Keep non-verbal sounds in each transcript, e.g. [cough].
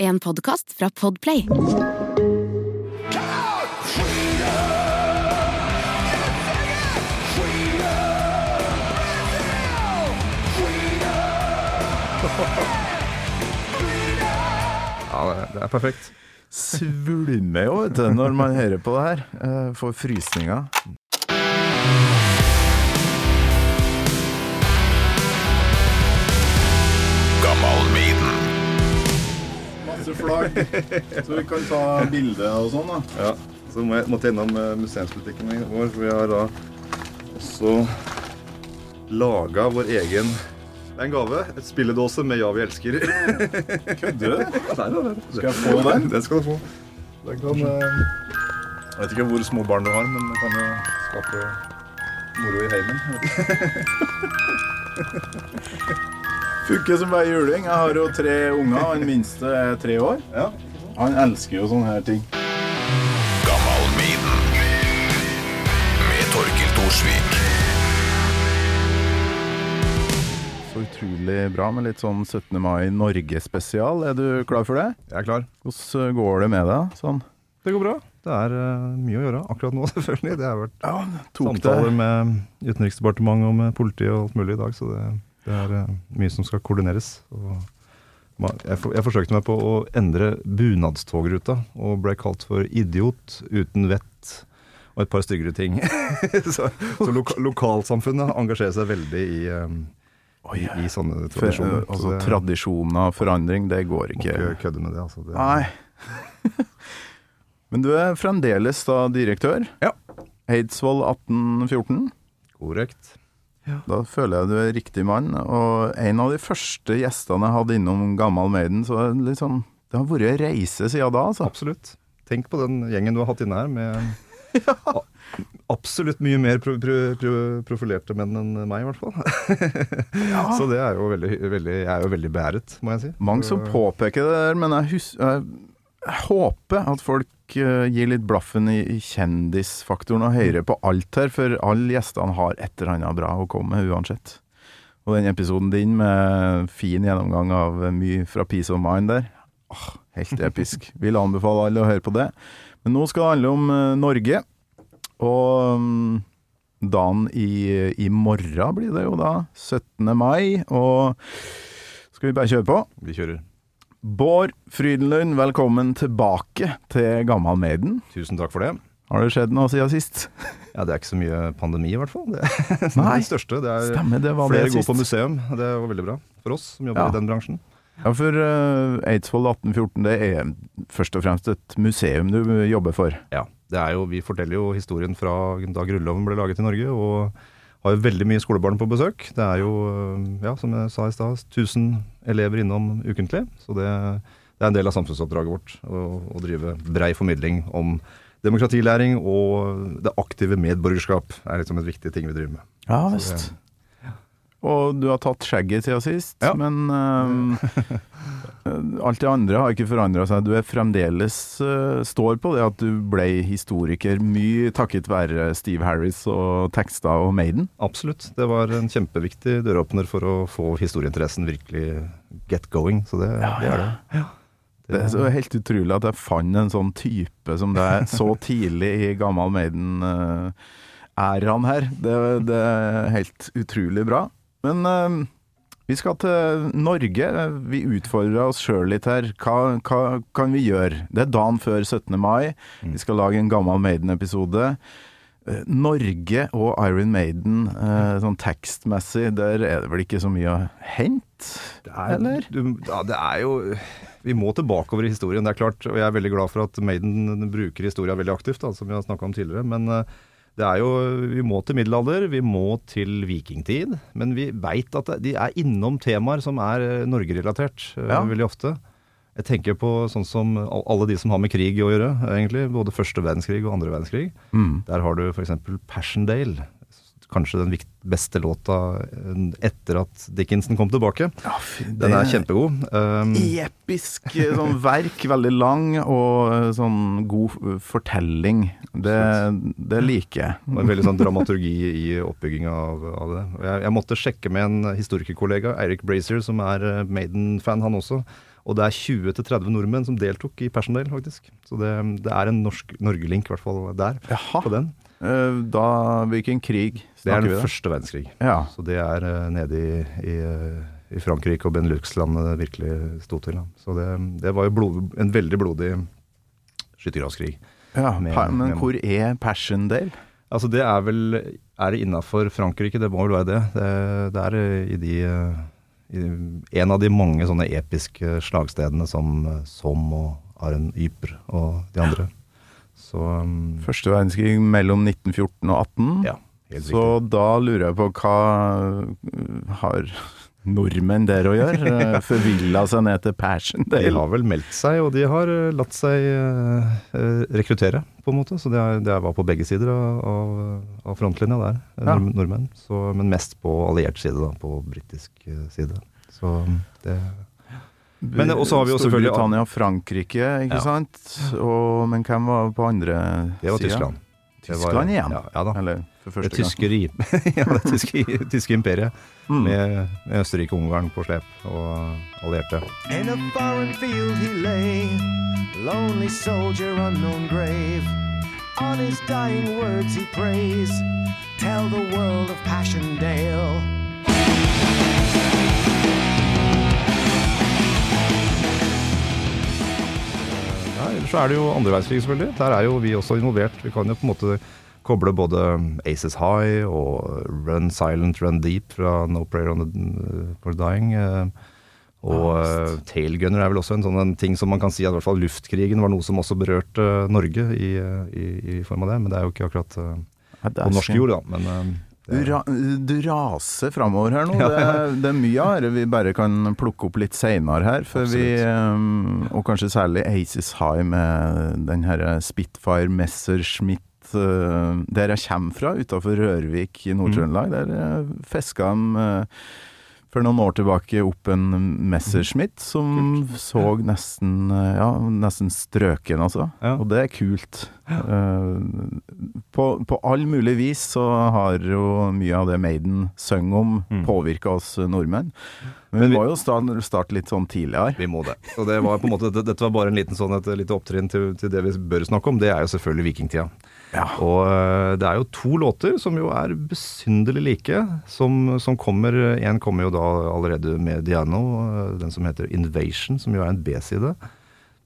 En podkast fra Podplay. Ja, det, er perfekt. Svulmer jo, vet du, når man hører på det her. Eh, Får frysninger. Flagg, så vi kan ta bilde og sånn. da. Ja, Så må jeg, måtte innom eh, museumsbutikken vår, for vi har da også laga vår egen Det er en gave. Et spilledåse med 'Ja, vi elsker'. Kødder du? Skal jeg få den? Den skal du få. Den kan eh, Jeg vet ikke hvor små barn du har, men den kan jo skape moro i heimen. [laughs] Funker som bare juling. Jeg har jo tre unger, og den minste er tre år. Ja. Han elsker jo sånne her ting. med Torkil Thorsvik. Så utrolig bra med litt sånn 17. mai Norge-spesial. Er du klar for det? Jeg er klar. Hvordan går det med deg? Sånn? Det går bra. Det er uh, mye å gjøre akkurat nå, [laughs] selvfølgelig. Det har vært Ja, samtaler det med Utenriksdepartementet og med politiet og alt mulig i dag, så det, det er uh, mye som skal koordineres. Og jeg, for, jeg forsøkte meg på å endre bunadstogruta, og ble kalt for idiot uten vett og et par styggere ting. [laughs] så så loka, lokalsamfunnet engasjerer seg veldig i, eh, Oi, i, i sånne for, altså, så det- Tradisjoner, forandring, det går må ikke. ikke kødde med det, altså. Det, Nei. [laughs] Men du er fremdeles da direktør? Ja. Eidsvoll 1814. Korrekt. Da føler jeg du er riktig mann. Og en av de første gjestene jeg hadde innom Gammal Maiden, så sånn Det har vært en reise siden da, altså. Absolutt. Tenk på den gjengen du har hatt inne her, med [laughs] ja. absolutt mye mer pro pro pro profilerte menn enn meg, i hvert fall. [laughs] Så det er jo veldig, veldig Jeg er jo veldig beæret, må jeg si. Mange som påpeker det der, men jeg, husker jeg, håper at folk eh, gir litt blaffen i, kjendisfaktoren og hører på alt her, for alle gjestene har et eller annet bra å komme med uansett. Og den episoden din med fin gjennomgang av mye fra Peace of Mind der, åh, helt episk. [laughs] Vil anbefale alle å høre på det. Men nå skal det handle om eh, Norge, og mm, dagen i, i morgen blir det jo da, 17. mai, og skal vi bare kjøre på? Vi kjører. Bård Frydenlund, velkommen tilbake til Gammal Maiden. Tusen takk for det. Har det skjedd noe siden sist? Ja, Det er ikke så mye pandemi, i hvert fall. Det er [laughs] Nei. det største. Det er Stemmer, det var flere det går på museum. Det var veldig bra for oss som jobber Ja. i den bransjen. Ja, for uh, Eidsvoll 1814, det er først og fremst et museum du jobber for. Ja, det er jo, Vi forteller jo historien fra da Grunnloven ble laget i Norge, og har jo veldig mye skolebarn på besøk. Det er jo, øh, ja, som jeg sa i stad, 1000 elever innom ukentlig. Så det, det er en del av samfunnsoppdraget vårt å, å drive brei formidling om demokratilæring og det aktive medborgerskap er liksom et viktig ting vi driver med. Ja visst. Og du har tatt skjegget siden sist, Ja. men um, [laughs] alt det andre har ikke forandra seg. Du er fremdeles uh, står på det at du ble historiker, mye takket være Steve Harris og tekster og Maiden. Absolutt. Det var en kjempeviktig døråpner for å få historieinteressen virkelig get going. Så det, det er det. Det er så helt utrolig at jeg fant en sånn type som deg så tidlig i gammel Maiden-æraen her. Det, det er helt utrolig bra. Men uh, vi skal til Norge. Vi utfordrer oss sjøl litt her. Hva, hva kan vi gjøre? Det er dagen før 17. mai. Vi skal lage en gammel Maiden-episode. Uh, Norge og Iron Maiden, uh, sånn tekstmessig, der er det vel ikke så mye å hente? Det er, Eller? Du, ja, det er jo Vi må tilbake over i historien, det er klart. Og jeg er veldig glad for at Maiden bruker historia veldig aktivt, da, som vi har snakka om tidligere. Men eh, det er jo Vi må til middelalder, vi må til vikingtid. Men vi veit at de er innom temaer som er eh, Norge-relatert eh, Ja. veldig ofte. Jeg tenker på sånn som alle de som har med krig å gjøre, egentlig. Både første verdenskrig og andre verdenskrig. Mm. Der har du f.eks. Passchendaele. Kanskje den beste låta eh, etter at Dickinson kom tilbake. Ja, fy, Den er kjempegod. Um, episk eh, sånn verk, veldig lang og eh, sånn god fortelling. Det, det liker jeg. det er veldig sånn dramaturgi i oppbygginga av, av det. Jeg, jeg måtte sjekke med en historikerkollega, Eirik Brazier, som er Maiden-fan han også. Og det er 20-30 nordmenn som deltok i Persondale, faktisk. Så det, det er en norsk Norge-link, i hvert fall der, Jaha. på den. Eh, Da Hvilken krig Det er den første verdenskrig. Ja. Så det er eh, nede i, i, eh, i Frankrike og Benelux-landet det virkelig sto til. Så det, det var jo blod, en veldig blodig skyttergravskrig. ja Med- men med- hvor er Passchendaele? Altså det er vel Er det innafor Frankrike? Det må vel være det. Det, det er i de i En av de mange sånne episke slagstedene som Somme og Arne Ypres og de andre. Så um, Første verdenskrig mellom 1914 og 18. ja, helt Så riktig. da lurer jeg på hva uh, har nordmenn der å gjøre? [laughs] Eh, Forvilla seg ned til De Passchendaele? har vel meldt seg, og de har eh, latt seg eh, rekruttere, på en måte. Så det, er, det var på begge sider av, av, frontlinja der, Ja. nordmenn. Så, men mest på alliert side, da, på britisk side. Så det Men også har vi jo selvfølgelig- Storbritannia og Frankrike, ikke Ja. sant? Og, men hvem var på andre Det var sida? Tyskland. Var- Tyskland igjen? Ja, ja da. Eller for Det første gang? tyske, [laughs] ja, det tyske, tyske imperiet, Mm. med, med Østerrike og Ungarn på slep og allierte. In a foreign field he lay, lonely soldier, unknown grave. On his dying words he prays, tell the world of Passchendaele. Ja, ellers så er det jo andre verdenskrig, selvfølgelig. Der er jo vi også involvert. Vi kan jo på en måte koble både Aces High og Run Silent, Run Deep fra No Prayer on the, for Dying. eh, Og uh, Tailgunner er vel også en sånn en ting som man kan si at i hvert fall luftkrigen var noe som også berørte eh, Norge i, eh, i, i form av det. Men det er jo ikke akkurat eh, Ja, på norsk jord, da. Men eh, Du, ra du raser framover her nå. [laughs] Ja, Det, det er mye av det vi bare kan plukke opp litt seinere her. Vi, um, og kanskje særlig Aces High med den her Spitfire Messerschmitt uh, der jeg kommer fra, utafor Rørvik i Nord-Trøndelag. Der uh, fiska de uh, for noen år tilbake opp en Messerschmitt som så nesten, ja, nesten strøken, altså. Ja. Og det er kult. Uh, på, på all mulig vis så har jo mye av det Maiden søng om, Mm. påvirka oss nordmenn. Men Men vi må jo starte, start litt sånn tidligere. Vi må det. Og det var på en måte, dette, var bare en liten sånn, et lite opptrinn til, til det vi bør snakke om. Det er jo selvfølgelig vikingtida. Ja. Og øh, det er jo to låter som jo er besynderlig like, som, som kommer En kommer jo da allerede med Diano, øh, den som heter Invasion, som jo er en B-side.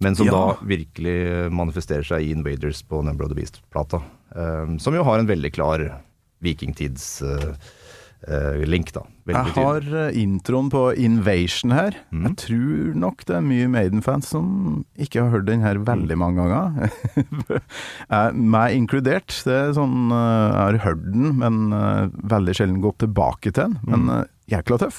Men som Ja. da virkelig manifesterer seg i Invaders på Number of the Beast-plata. Um, som jo har en veldig klar vikingtids-link, da. Veldig Jeg har uh, introen på Invasion her. Mm. Jeg tror nok det er mye Maiden-fans som ikke har hørt den her veldig mange ganger. [laughs] Meg inkludert. Det er sånn uh, Jeg har hørt den, men uh, veldig sjelden gått tilbake til den. Men uh, jækla tøff.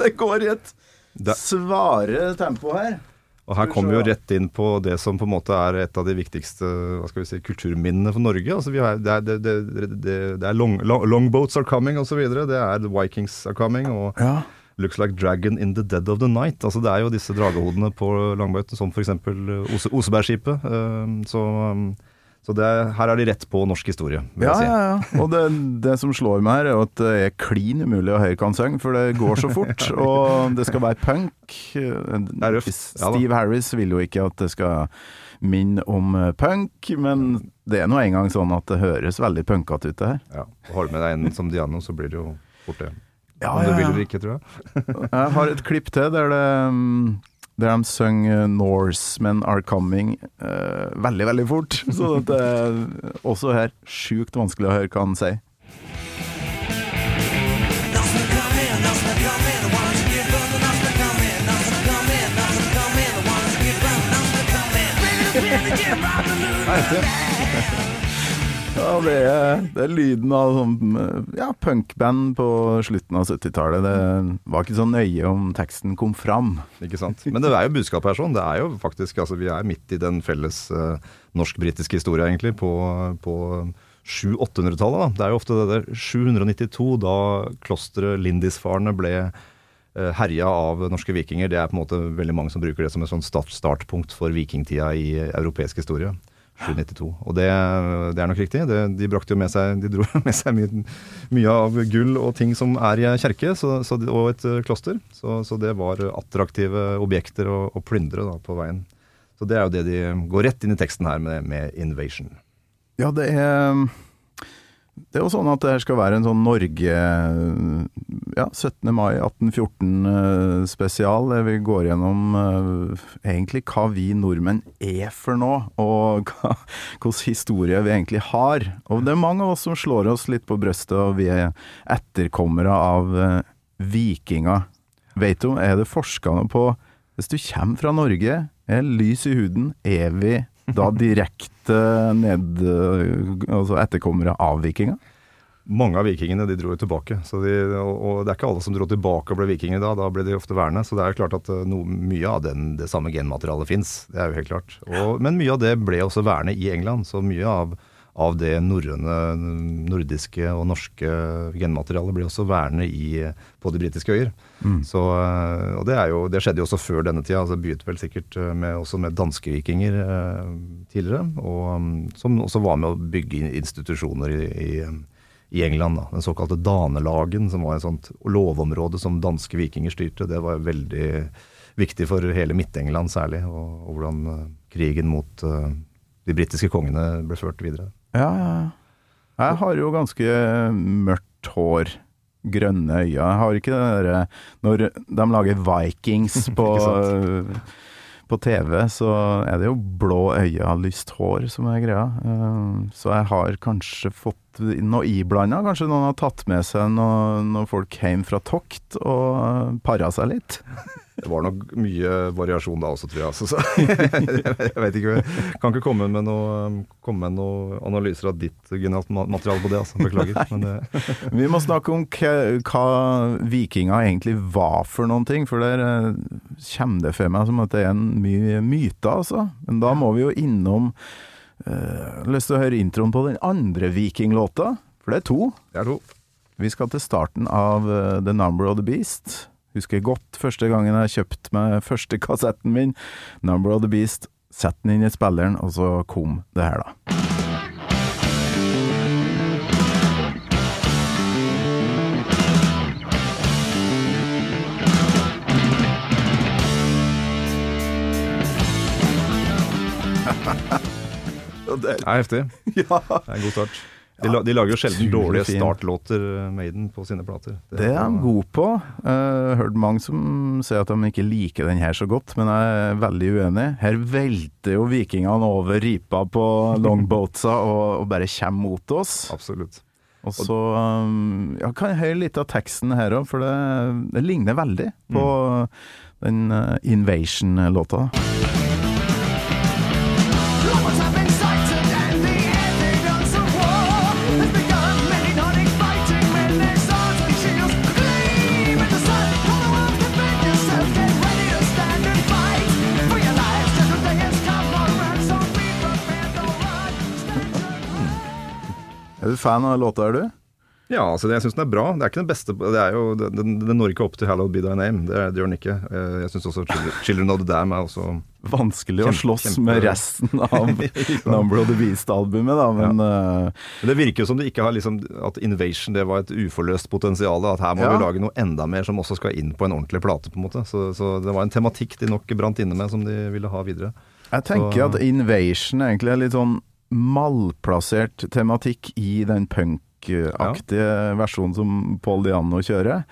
Det går i et svare tempo her. Og her kommer vi jo rett inn på det som på en måte er et av de viktigste hva skal vi si, kulturminnene for Norge. Altså vi har, det er, det, det, det, det er long, long, Longboats are coming osv. Det er The Vikings are coming. og Ja. Looks like dragon in the dead of the night. Altså Det er jo disse dragehodene på langbøyten, som f.eks. Ose, Osebergskipet. eh, Så, så det er, her er de rett på norsk historie, vil Ja, jeg si. ja, ja. Og det, det som slår meg her, er at det er klin umulig å høre kan synge, for det går så fort. [laughs] og det skal være punk. Ja. Steve Harris vil jo ikke at det skal minne om eh, punk, men det er nå engang sånn at det høres veldig punkete ut, det her. Ja. og Har du med deg en som Diano, så blir det jo fort det. Ja, det ja, vil ja. ikke, tror jeg. Jeg har et klipp til der det mm, der de synger 'Norsemen Are Coming' uh, veldig, veldig fort. [laughs] Så det er også her sjukt vanskelig å høre hva han sier. Norsemen come Ja, det er, det er lyden av sånn ja, punkband på slutten av 70-tallet. Det var ikke så nøye om teksten kom fram. Ikke sant? Men det er jo budskapet her sånn. Det er jo faktisk, altså Vi er midt i den felles eh, norsk-britiske historia, egentlig, på, på 700-800-tallet. Det er jo ofte det der 792, da klosteret Lindisfarne ble eh, herja av norske vikinger. Det er på en måte veldig mange som bruker det som et sånn startpunkt for vikingtida i europeisk historie. 792. Og det, det er nok riktig. Det, de brakte jo med seg De dro [laughs] med seg mye, mye av gull og ting som er i ei kjerke og et eh, kloster. Så, så det var attraktive objekter å, å plyndre da, på veien. Så det er jo det de går rett inn i teksten her med, med invasion. Ja, det er Det er jo sånn at det skal være en sånn Norge Ja, 17. mai 1814-spesial. Der vi går gjennom uh, egentlig hva vi nordmenn er for noe, og [laughs] hvilken historie vi egentlig har. Og det er mange av oss som slår oss litt på brystet, og vi er etterkommere av uh, vikinger. Vet du, er det forska på Hvis du kommer fra Norge, er lys i huden, er vi da direkte ned Altså etterkommere av vikinga? Mange av vikingene de dro jo tilbake. De, og, det er ikke alle som dro tilbake og ble vikinger da. Da ble de ofte værende. Så det er jo klart at eh, no, mye av den, det samme genmaterialet fins. Det er jo helt klart. Men mye av det ble også værende i England. Så mye av, av det norrøne, nordiske og norske genmaterialet ble også værende i, på de britiske øyer. Så, eh, og det, er jo, det skjedde jo også før denne tida. altså Begynte vel sikkert eh, med, også med danskevikinger eh, tidligere. Og um, som også var med å bygge institusjoner i, i, i England. da, Den såkalte Danelagen, som var et sånt lovområde som danske vikinger styrte. Det var veldig viktig for hele Midt-England særlig, og, og hvordan eh, krigen mot eh, de britiske kongene ble ført videre. Ja, ja. ja. Jeg har jo ganske mørkt hår. Grønne øyne. Jeg har ikke det derre Når de lager Vikings [laughs] på, på TV, så er det jo blå øyne, lyst hår som er greia. Eh, Så jeg har kanskje fått noe iblanda. Kanskje noen har tatt med seg noe- folk hjem fra tokt og para seg litt. Det var nok mye variasjon da også, tror jeg. Altså, så [laughs] jeg vet ikke, jeg kan ikke komme med noen noe analyser av ditt genialt materiale på det. Altså. Beklager. Men det, [laughs] Vi må snakke om hva, vikinga egentlig var for noen ting, for der eh, kommer det for meg som at det er en mye myter, altså. Men da må vi jo innom har lyst til å høre introen på den andre vikinglåta, for det er to. Det er to. Vi skal til starten av uh, The Number of the Beast. Husker godt første gangen jeg kjøpte meg første kassetten min, Number of the Beast. Sett den inn i spilleren, og så kom det her, da. Det er heftig. [laughs] Det er en god start. De, la, de lager jo sjelden utrolig dårlige fin. startlåter, eh, Maiden, på sine plater. Det er de gode på. Har hørt mange som sier at de ikke liker den her så godt, men jeg er veldig uenig. Her velter jo vikingene over ripa på [laughs] longboatsa og, og bare kommer mot oss. Absolutt. Og så um, ja, kan jeg høre litt av teksten her òg, for det, det ligner veldig på den uh, Invasion-låta. Fan av låta, er du? Ja, altså jeg syns den er bra. Det er ikke den beste Det er jo, den, den når ikke opp til 'Hallowed Be Thy Name'. Det, det gjør den ikke. Eh, Jeg syns også Children, of the Dam' er også Vanskelig å slåss kjempe- med resten av [laughs] Number of the Beast-albumet, da, men uh, Men det virker jo som det ikke har liksom At 'Invasion' det var et uforløst potensial. At her må Ja. vi lage noe enda mer som også skal inn på en ordentlig plate. på en måte Så, så det var en tematikk de nok brant inne med, som de ville ha videre. Jeg tenker Så- at Invasion egentlig er litt sånn malplassert tematikk i den punkaktige versjonen som Paul Diano kjører.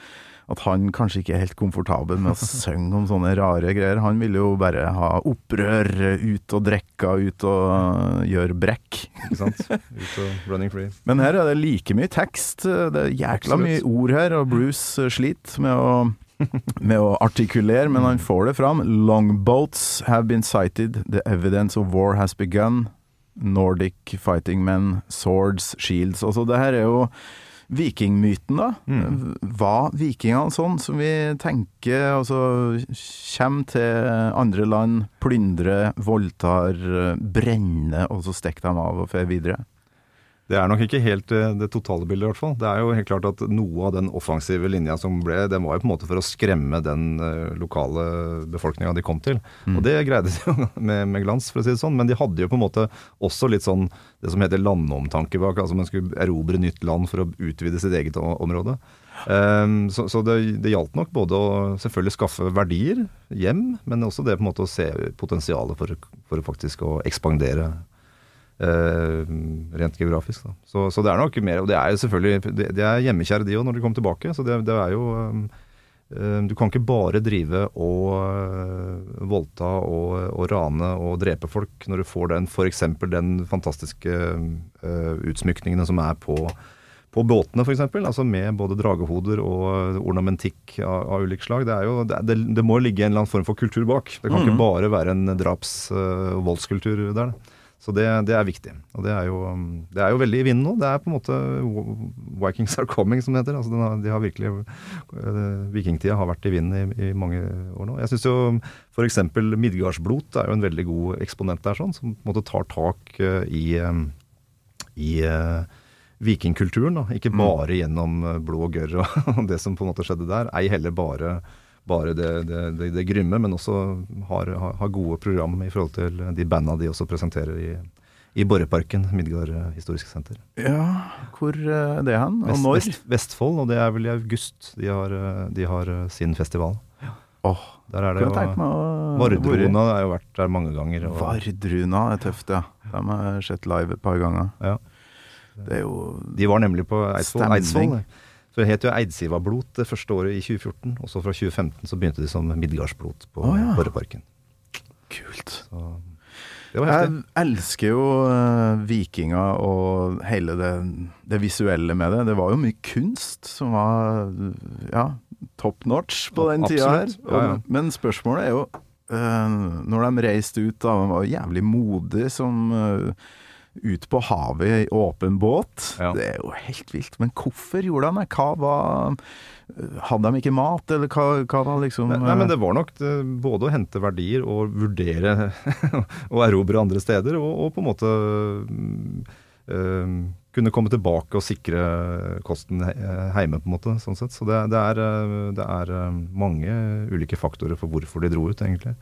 At han kanskje ikke er helt komfortabel med å [laughs] synge om sånne rare greier. Han ville jo bare ha opprør, ut og drikke, ut og gjøre brekk. Ikke sant? [laughs] Ut og running free. Men her er det like mye tekst. Det er jækla Absolutt. mye ord her, og Bruce sliter med å med å artikulere, men han får det fram. Longboats have been sighted. The evidence of war has begun. Nordic fighting men, swords, shields. Altså, det her er jo vikingmyten, da. Mm. Var vikingene sånn som vi tenker? Altså, kjem til andre land, plyndrer, voldtar, brenner, og så stikker de av og fer videre? Det er nok ikke helt eh, det totale bildet, i hvert fall. Det er jo helt klart at noe av den offensive linja som ble, den var jo på en måte for å skremme den eh, lokale befolkninga de kom til. Og det greide de jo [laughs] med, med glans, for å si det sånn. Men de hadde jo på en måte også litt sånn det som heter landomtanke bak. Altså man skulle erobre nytt land for å utvide sitt eget område. Um, så så det, det gjaldt nok både å selvfølgelig skaffe verdier hjem, men også det på en måte å se potensialet for, for faktisk å ekspandere rent geografisk. Så, så det er nok mer Og det er jo selvfølgelig Det, det er hjemmekjære de òg, når de kommer tilbake. Så det, det er jo um, eh, Du kan ikke bare drive og eh, voldta og, og rane og drepe folk når du får den f.eks. den fantastiske uh, utsmykningene som er på på båtene f.eks., altså med både dragehoder og ornamentikk av, av ulikt slag. Det, er jo, det, det, det må ligge en eller annen form for kultur bak. Det kan ikke bare være en draps- og voldskultur der. da. Så det, det er viktig. Og det er, jo, um, det er jo veldig i vinden nå. Det er på en måte Vikings are coming, som det heter. Altså har, de har virkelig eh, Vikingtida har vært i vinden i, i mange år nå. Jeg syns jo f.eks. Midgardsblot er jo en veldig god eksponent der, sånn, som på en måte tar tak eh, i, eh, i vikingkulturen. da, Ikke bare gjennom blod og gørr og, og [laughs] det som på en måte skjedde der. Ei heller bare, bare det, det, det, det grymme, men også har, har, gode program i forhold til de banda de også presenterer i, i Borreparken, Midgard eh, historiske senter. Ja, hvor er det hen? Og når? Vest, Vestfold, og det er vel i august de har, eh, de har eh, sin festival. Åh, Der er det jo Vardruna har jo vært der mange ganger. Og, Vardruna er tøft, ja. De har jeg sett live et par ganger. Ja. Det er jo De var nemlig på Eidsvoll. Stemning. Eidsvoll. Så det het jo Eidsivablot det første året i 2014, og så fra 2015 så begynte de som Midgardsblot på Å, ja. Borreparken. kult. Så. Jeg elsker jo uh, vikinger og hele det, det visuelle med det. Det var jo mye kunst som var ja, top notch på den tida her. Ja, ja. Men spørsmålet er jo uh, Når de reiste ut, da, de var jævlig modige som eh, ut på havet i åpen båt. Ja. Det er jo helt vilt. Men hvorfor gjorde de det? Hva var Hadde de ikke mat, eller hva, hva var liksom Nei, nei, men det var nok det, både å hente verdier og vurdere [laughs] å erobre andre steder, og, og på en måte eh, kunne komme tilbake og sikre kosten he- heime, på en måte. sånn sett. Så det, det, er, eh, det er eh, mange ulike faktorer for hvorfor de dro ut, egentlig.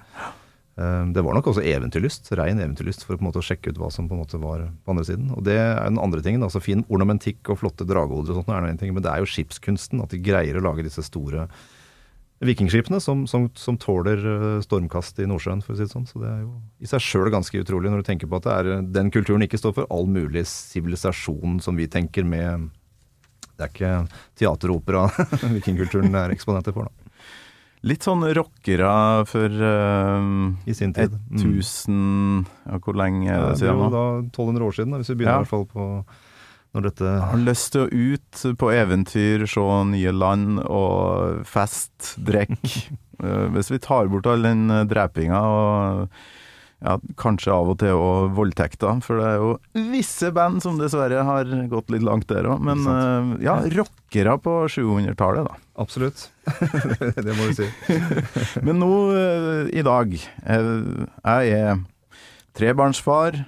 Eh, Det var nok også eventyrlyst, rein eventyrlyst, for å på en måte sjekke ut hva som på en måte var på andre siden. Og det er den andre tingen. altså Fin ornamentikk og flotte dragehoder og sånt, er en ting, men det er jo skipskunsten. At de greier å lage disse store vikingskipene som, som, som tåler eh, stormkast i Nordsjøen, for å si det sånn. Så det er jo i seg sjøl ganske utrolig, når du tenker på at det er, eh, den kulturen ikke står for all mulig sivilisasjon som vi tenker med Det er ikke teateropera [laughs] vikingkulturen er eksponenter for, da. Litt sånn rockere for eh, I sin tid. Mm. 1000 ja, Hvor lenge er det siden nå? da 1200 år siden, da, hvis vi begynner Ja. i hvert fall på når dette Jeg har lyst til å ut på eventyr, se nye land og fest, drikke. [laughs] Eh, Hvis vi tar bort all den eh, drepinga og ja, kanskje av og til og voldtekter, for det er jo visse band som dessverre har gått litt langt der òg. Men eh, ja, rockere på 700-tallet, da. Absolutt. [laughs] det må du si. [laughs] Men nå eh, i dag eh, Jeg er trebarnsfar.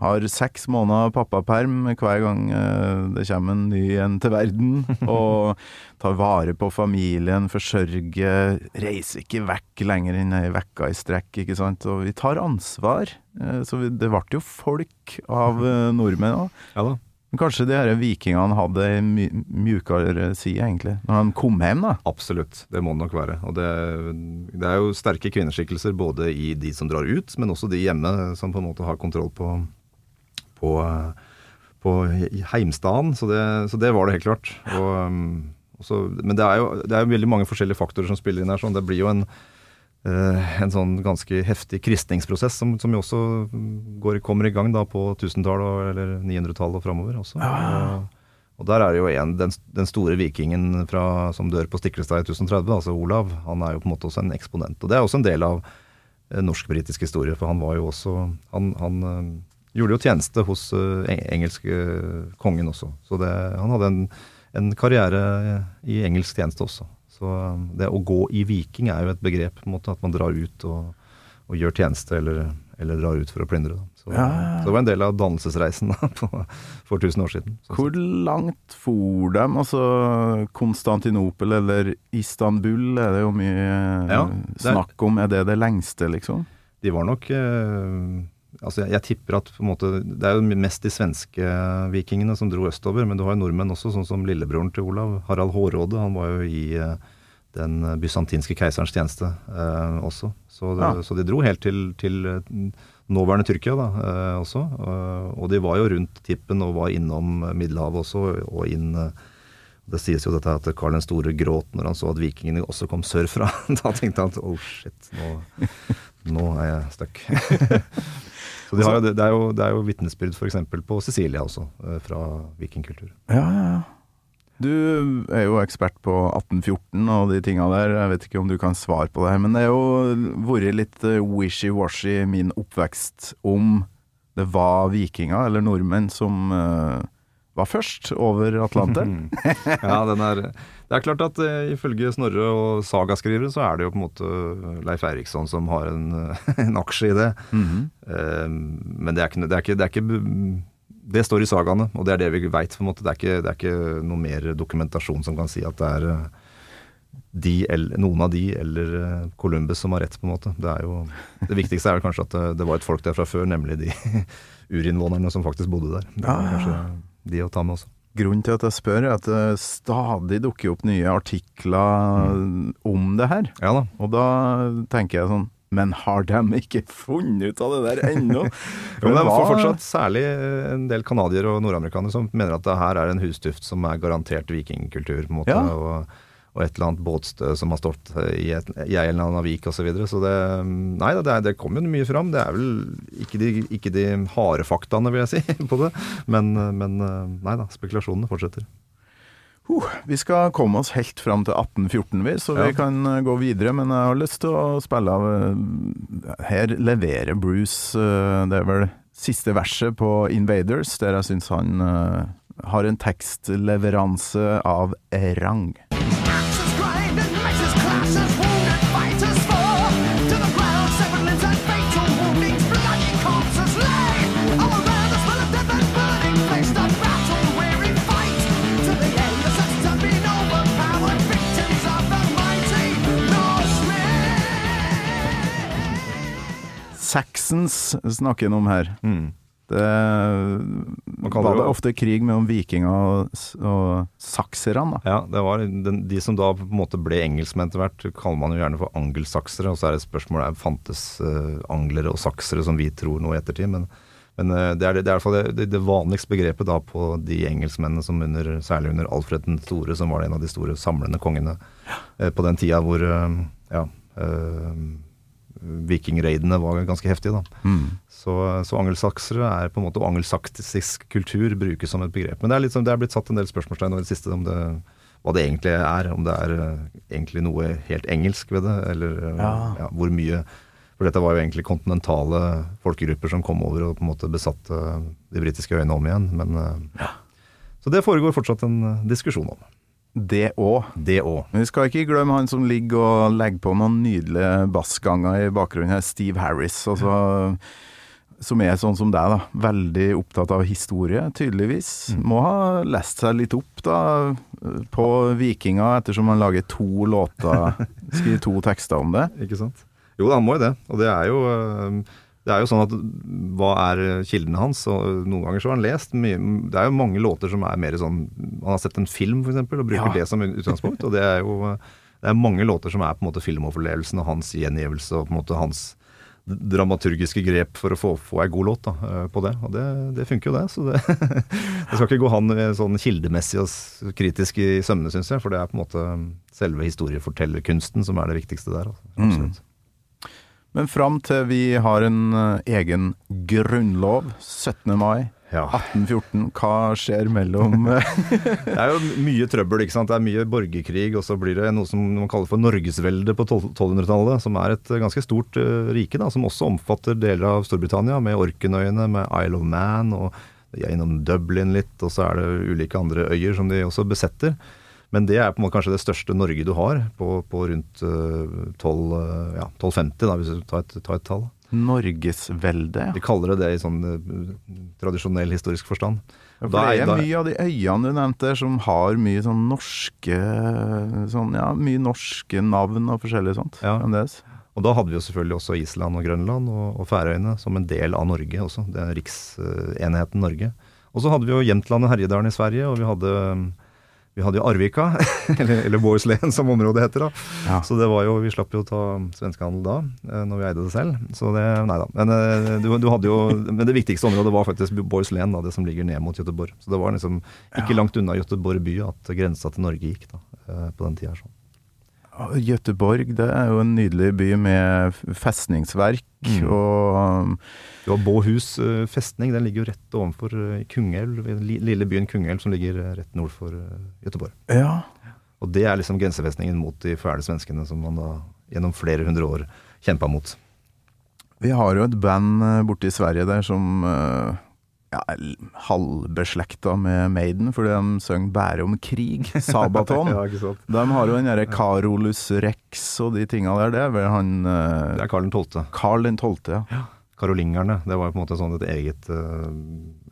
Har seks måneder pappaperm hver gang eh, det kommer en ny en til verden. [laughs] Og tar vare på familien, forsørger, reiser ikke vekk lenger enn ei uke i strekk, ikke sant. Og vi tar ansvar. Eh, Så det ble jo folk av eh, nordmenn òg. Ja da. Men kanskje de her vikingene hadde ei mjukere side, egentlig. Når de kom hjem, da. Absolutt, det må det nok være. Og det, det er jo sterke kvinneskikkelser både i de som drar ut, men også de hjemme som på en måte har kontroll på, på, på heimstaden. Så det, så det var det helt klart. Og, um, og så- men det er jo det er jo veldig mange forskjellige faktorer som spiller inn her. Sånn. Det blir jo en, eh, en sånn ganske heftig kristningsprosess som, som jo også går, kommer i gang da på 1000-tallet eller 900-tallet og framover også. Og, og der er det jo en, den, den store vikingen fra, som dør på Stiklestad i 1030, altså Olav, han er jo på en måte også en eksponent. Og det er også en del av eh, norsk-britisk historie, for han var jo også Han, han eh, gjorde jo tjeneste hos uh, eng- engelske kongen også. Så det, han hadde en, en karriere i engelsk tjeneste også. Så eh, det å gå i viking er jo et begrep, på en måte, at man drar ut og, og gjør tjeneste eller, eller drar ut for å plyndre. Så, Ja, så det var en del av dannelsesreisen da, på, [laughs] for 1000 år siden. Sånn Hvor langt for dem? Altså Konstantinopel eller Istanbul er det jo mye Ja, det er- snakk om. Er det det lengste, liksom? De var nok eh, Altså, jeg, jeg tipper at på en måte Det er jo mest de svenske vikingene som dro østover, men du har jo nordmenn også, sånn som lillebroren til Olav, Harald Hårråde. Han var jo i eh, den bysantinske keiserens tjeneste eh, også. Så, det, Ja. så de dro helt til, til eh, nåværende Tyrkia da, eh, også. Eh, og de var jo rundt tippen og var innom Middelhavet også, og inn det sies jo dette at Karl den store gråt når han så at vikingene også kom sørfra. [laughs] da tenkte han at oh shit, nå, nå er jeg stuck. [laughs] Så de har det, det er jo, det er jo vitnesbyrd f.eks. på Sicilia også, eh, fra vikingkultur. Ja, ja, ja. Du er jo ekspert på 1814 og de tinga der. Jeg vet ikke om du kan svare på det her, men det har jo vært litt eh, wishy-washy i min oppvekst om det var vikinger eller nordmenn som uh, var først over Atlanteren. [laughs] Ja, den er Det er klart at uh, ifølge Snorre og sagaskrivere så er det jo på en måte Leif Eiriksson som har en, [laughs] en aksje i det. Mm -hmm. uh, men det er, ikke, det, er ikke, det er ikke Det står i sagaene, og det er det vi veit. Det, er ikke- det er ikke noe mer dokumentasjon som kan si at det er eh, de, eller, noen av de eller eh, Columbus som har rett, på en måte. Det, er jo, det viktigste er vel kanskje at det, det var et folk der fra før, nemlig de [laughs] urinnvånerne som faktisk bodde der. Det er kanskje de å ta med også. Grunnen til at jeg spør, er at det stadig dukker opp nye artikler om det her. Ja da. Og da tenker jeg sånn Men har de ikke funnet ut av det der ennå? [laughs] Men det er fortsatt særlig en del canadiere og nordamerikanere som mener at det her er en hustuft som er garantert vikingkultur, på en måte. Ja. Og, og et eller annet båtstø som har stått i, et, i en eller annen vik osv. Så, videre. så det Nei da, det, det kommer jo mye fram. Det er vel ikke de, ikke de harde faktaene, vil jeg si, [laughs] på det. Men, men eh, nei da, spekulasjonene fortsetter. Vi skal komme oss helt fram til 1814, vi, så vi Ja. kan eh, gå videre. Men jeg har lyst til å spille av eh, Her leverer Bruce Det er vel siste verset på Invaders, der jeg syns han har en tekstleveranse av rang. Saxons snakker han om her. Mm. Det kaller var det det ofte krig mellom vikinger og, og sakserne, da. Ja, det var den, de som da på en måte ble engelskmenn etter hvert, kaller man jo gjerne for angelsaksere. Og så er det spørsmålet om fantes uh, anglere og saksere som vi tror nå i ettertid. Men, men uh, det er, det, det er i hvert fall det, det, det vanligste begrepet da på de engelskmennene som under, særlig under Alfred den store, som var en av de store samlende kongene uh, på den tida hvor ja, eh, vikingreidene var ganske heftige. da. Mm. Så, så angelsaksere er på en måte, og angelsaktisk kultur brukes som et begrep. Men det er, litt det er blitt satt en del spørsmålstegn over det siste om det, hva det egentlig er. Om det er eh, egentlig noe helt engelsk ved det, eller eh, Ja. ja, hvor mye For dette var jo egentlig kontinentale folkegrupper som kom over og på en måte besatte de britiske øyene om igjen. Men, ja. Så det foregår fortsatt en eh, diskusjon om. Det òg. Det òg. Men vi skal ikke glemme han som ligger og legger på noen nydelige bassganger i bakgrunnen her, Steve Harris. Altså, som er sånn som deg, da. Veldig opptatt av historie, tydeligvis. Må ha lest seg litt opp da på vikinger, ettersom han lager to låter, [laughs] skriver to tekster om det. Ikke sant? Jo, han må jo det. Og det er jo øh, det er jo sånn at Hva er kildene hans? Og Noen ganger så har han lest mye Det er jo mange låter som er mer sånn Han har sett en film, f.eks., og bruker Ja. det som utgangspunkt. Og det er jo det er mange låter som er på en måte filmopplevelsen og hans gjengivelse og på en måte hans dramaturgiske grep for å få, få ei god låt da, øh, på det. Og det, det funker jo, det. Så det, [laughs] det skal ikke gå han øh, sånn kildemessig og kritisk i sømmene, syns jeg. For det er på en måte selve historiefortellerkunsten som er det viktigste der. Altså. Mm. Men fram til vi har en eh, egen grunnlov, 17. mai Ja. 1814, hva skjer mellom [laughs] eh, Det er jo mye trøbbel, ikke sant. Det er mye borgerkrig, og så blir det noe som man kaller for Norgesveldet på 1200-tallet, som er et ganske stort uh, rike, da, som også omfatter deler av Storbritannia, med Orkenøyene, med Isle of Man, og de er innom Dublin litt, og så er det ulike andre øyer som de også besetter. Men det er på en måte kanskje det største Norge du har, på, på rundt eh, 12, eh, ja, 1250, da, hvis du tar et, tar et tall. Norgesveldet? ja. De kaller det det i sånn eh, tradisjonell historisk forstand. Ja, For det er- er mye av de øyene du nevnte som har mye sånn norske sånn, ja, Mye norske navn og forskjellig sånt. Ja. fremdeles. Og da hadde vi jo selvfølgelig også Island og Grønland og, og Færøyene som en del av Norge også. Det er riksenheten Norge. Og så hadde vi jo Jämtland og Herjedalen i Sverige, og vi hadde, vi hadde jo Arvika, [laughs] eller, eller Bohuslän som området heter da. Ja. Så det var jo, vi slapp jo å ta svenskehandel da, eh, når vi eide det selv. Så det, nei da. Men, eh, du, du hadde jo, men det viktigste området var faktisk Bohuslän, det som ligger ned mot Göteborg. Så det var liksom ikke langt unna Göteborg by at grensa til Norge gikk da, eh, på den tida. Sånn. Göteborg det er jo en nydelig by med festningsverk Mm. og Du har Båhus eh, festning, den ligger jo rett ovenfor Kungelv, den lille byen Kungelv som ligger eh, rett nord for Gøteborg. Göteborg. Ja. Og det er liksom grensefestningen mot de fæle svenskene som man da gjennom flere hundre år kjempa mot. Vi har jo et band eh, borte i Sverige der som eh, ja, halvbeslekta med Maiden, fordi de synger bare om krig. [laughs] Sabaton. ikke sant. De har jo den derre Carolus Rex og de tinga der. Det er vel han eh, Det er Karl 12. Karl den tolvte, ja. Karolingerne. Det var på en måte sånn et eget eh,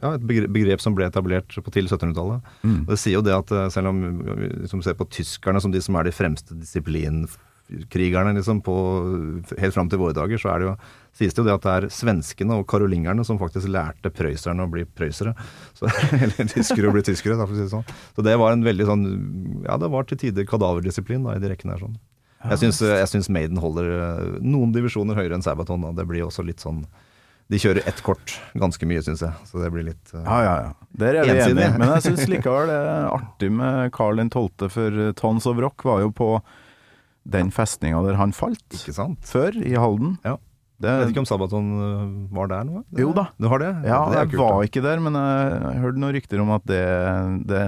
ja, et begrep som ble etablert på tidlig 1700-tallet. Mm. Og Det sier jo det at eh, selv om vi liksom ser på tyskerne som de som er de fremste disiplinkrigerne liksom på, helt fram til våre dager, så er det jo, sies det jo det at det er svenskene og karolingerne som faktisk lærte prøysserne å bli prøysere. Så, [laughs] eller tyskere å bli tyskere, da, for å si det sånn. Så det var en veldig sånn Ja, det var til tider kadaverdisiplin da, i de rekkene her sånn. Jeg syns, Maiden holder eh, noen divisjoner høyere enn Sabaton. Da. Det blir også litt sånn De kjører ett kort ganske mye, syns jeg. Så det blir litt uh, Ja, ja, ja. Der er vi enige. Men jeg syns [laughs] likevel det er artig med Carl 12., for Tons of Rock var jo på den festninga der han falt, Ikke sant? før, i Halden. Ja. Det, Jeg vet ikke om Sabaton øh, var der nå? Jo da. Du har det? ja, det jeg kult, var da. ikke der, men jeg hørte noen rykter om at det, det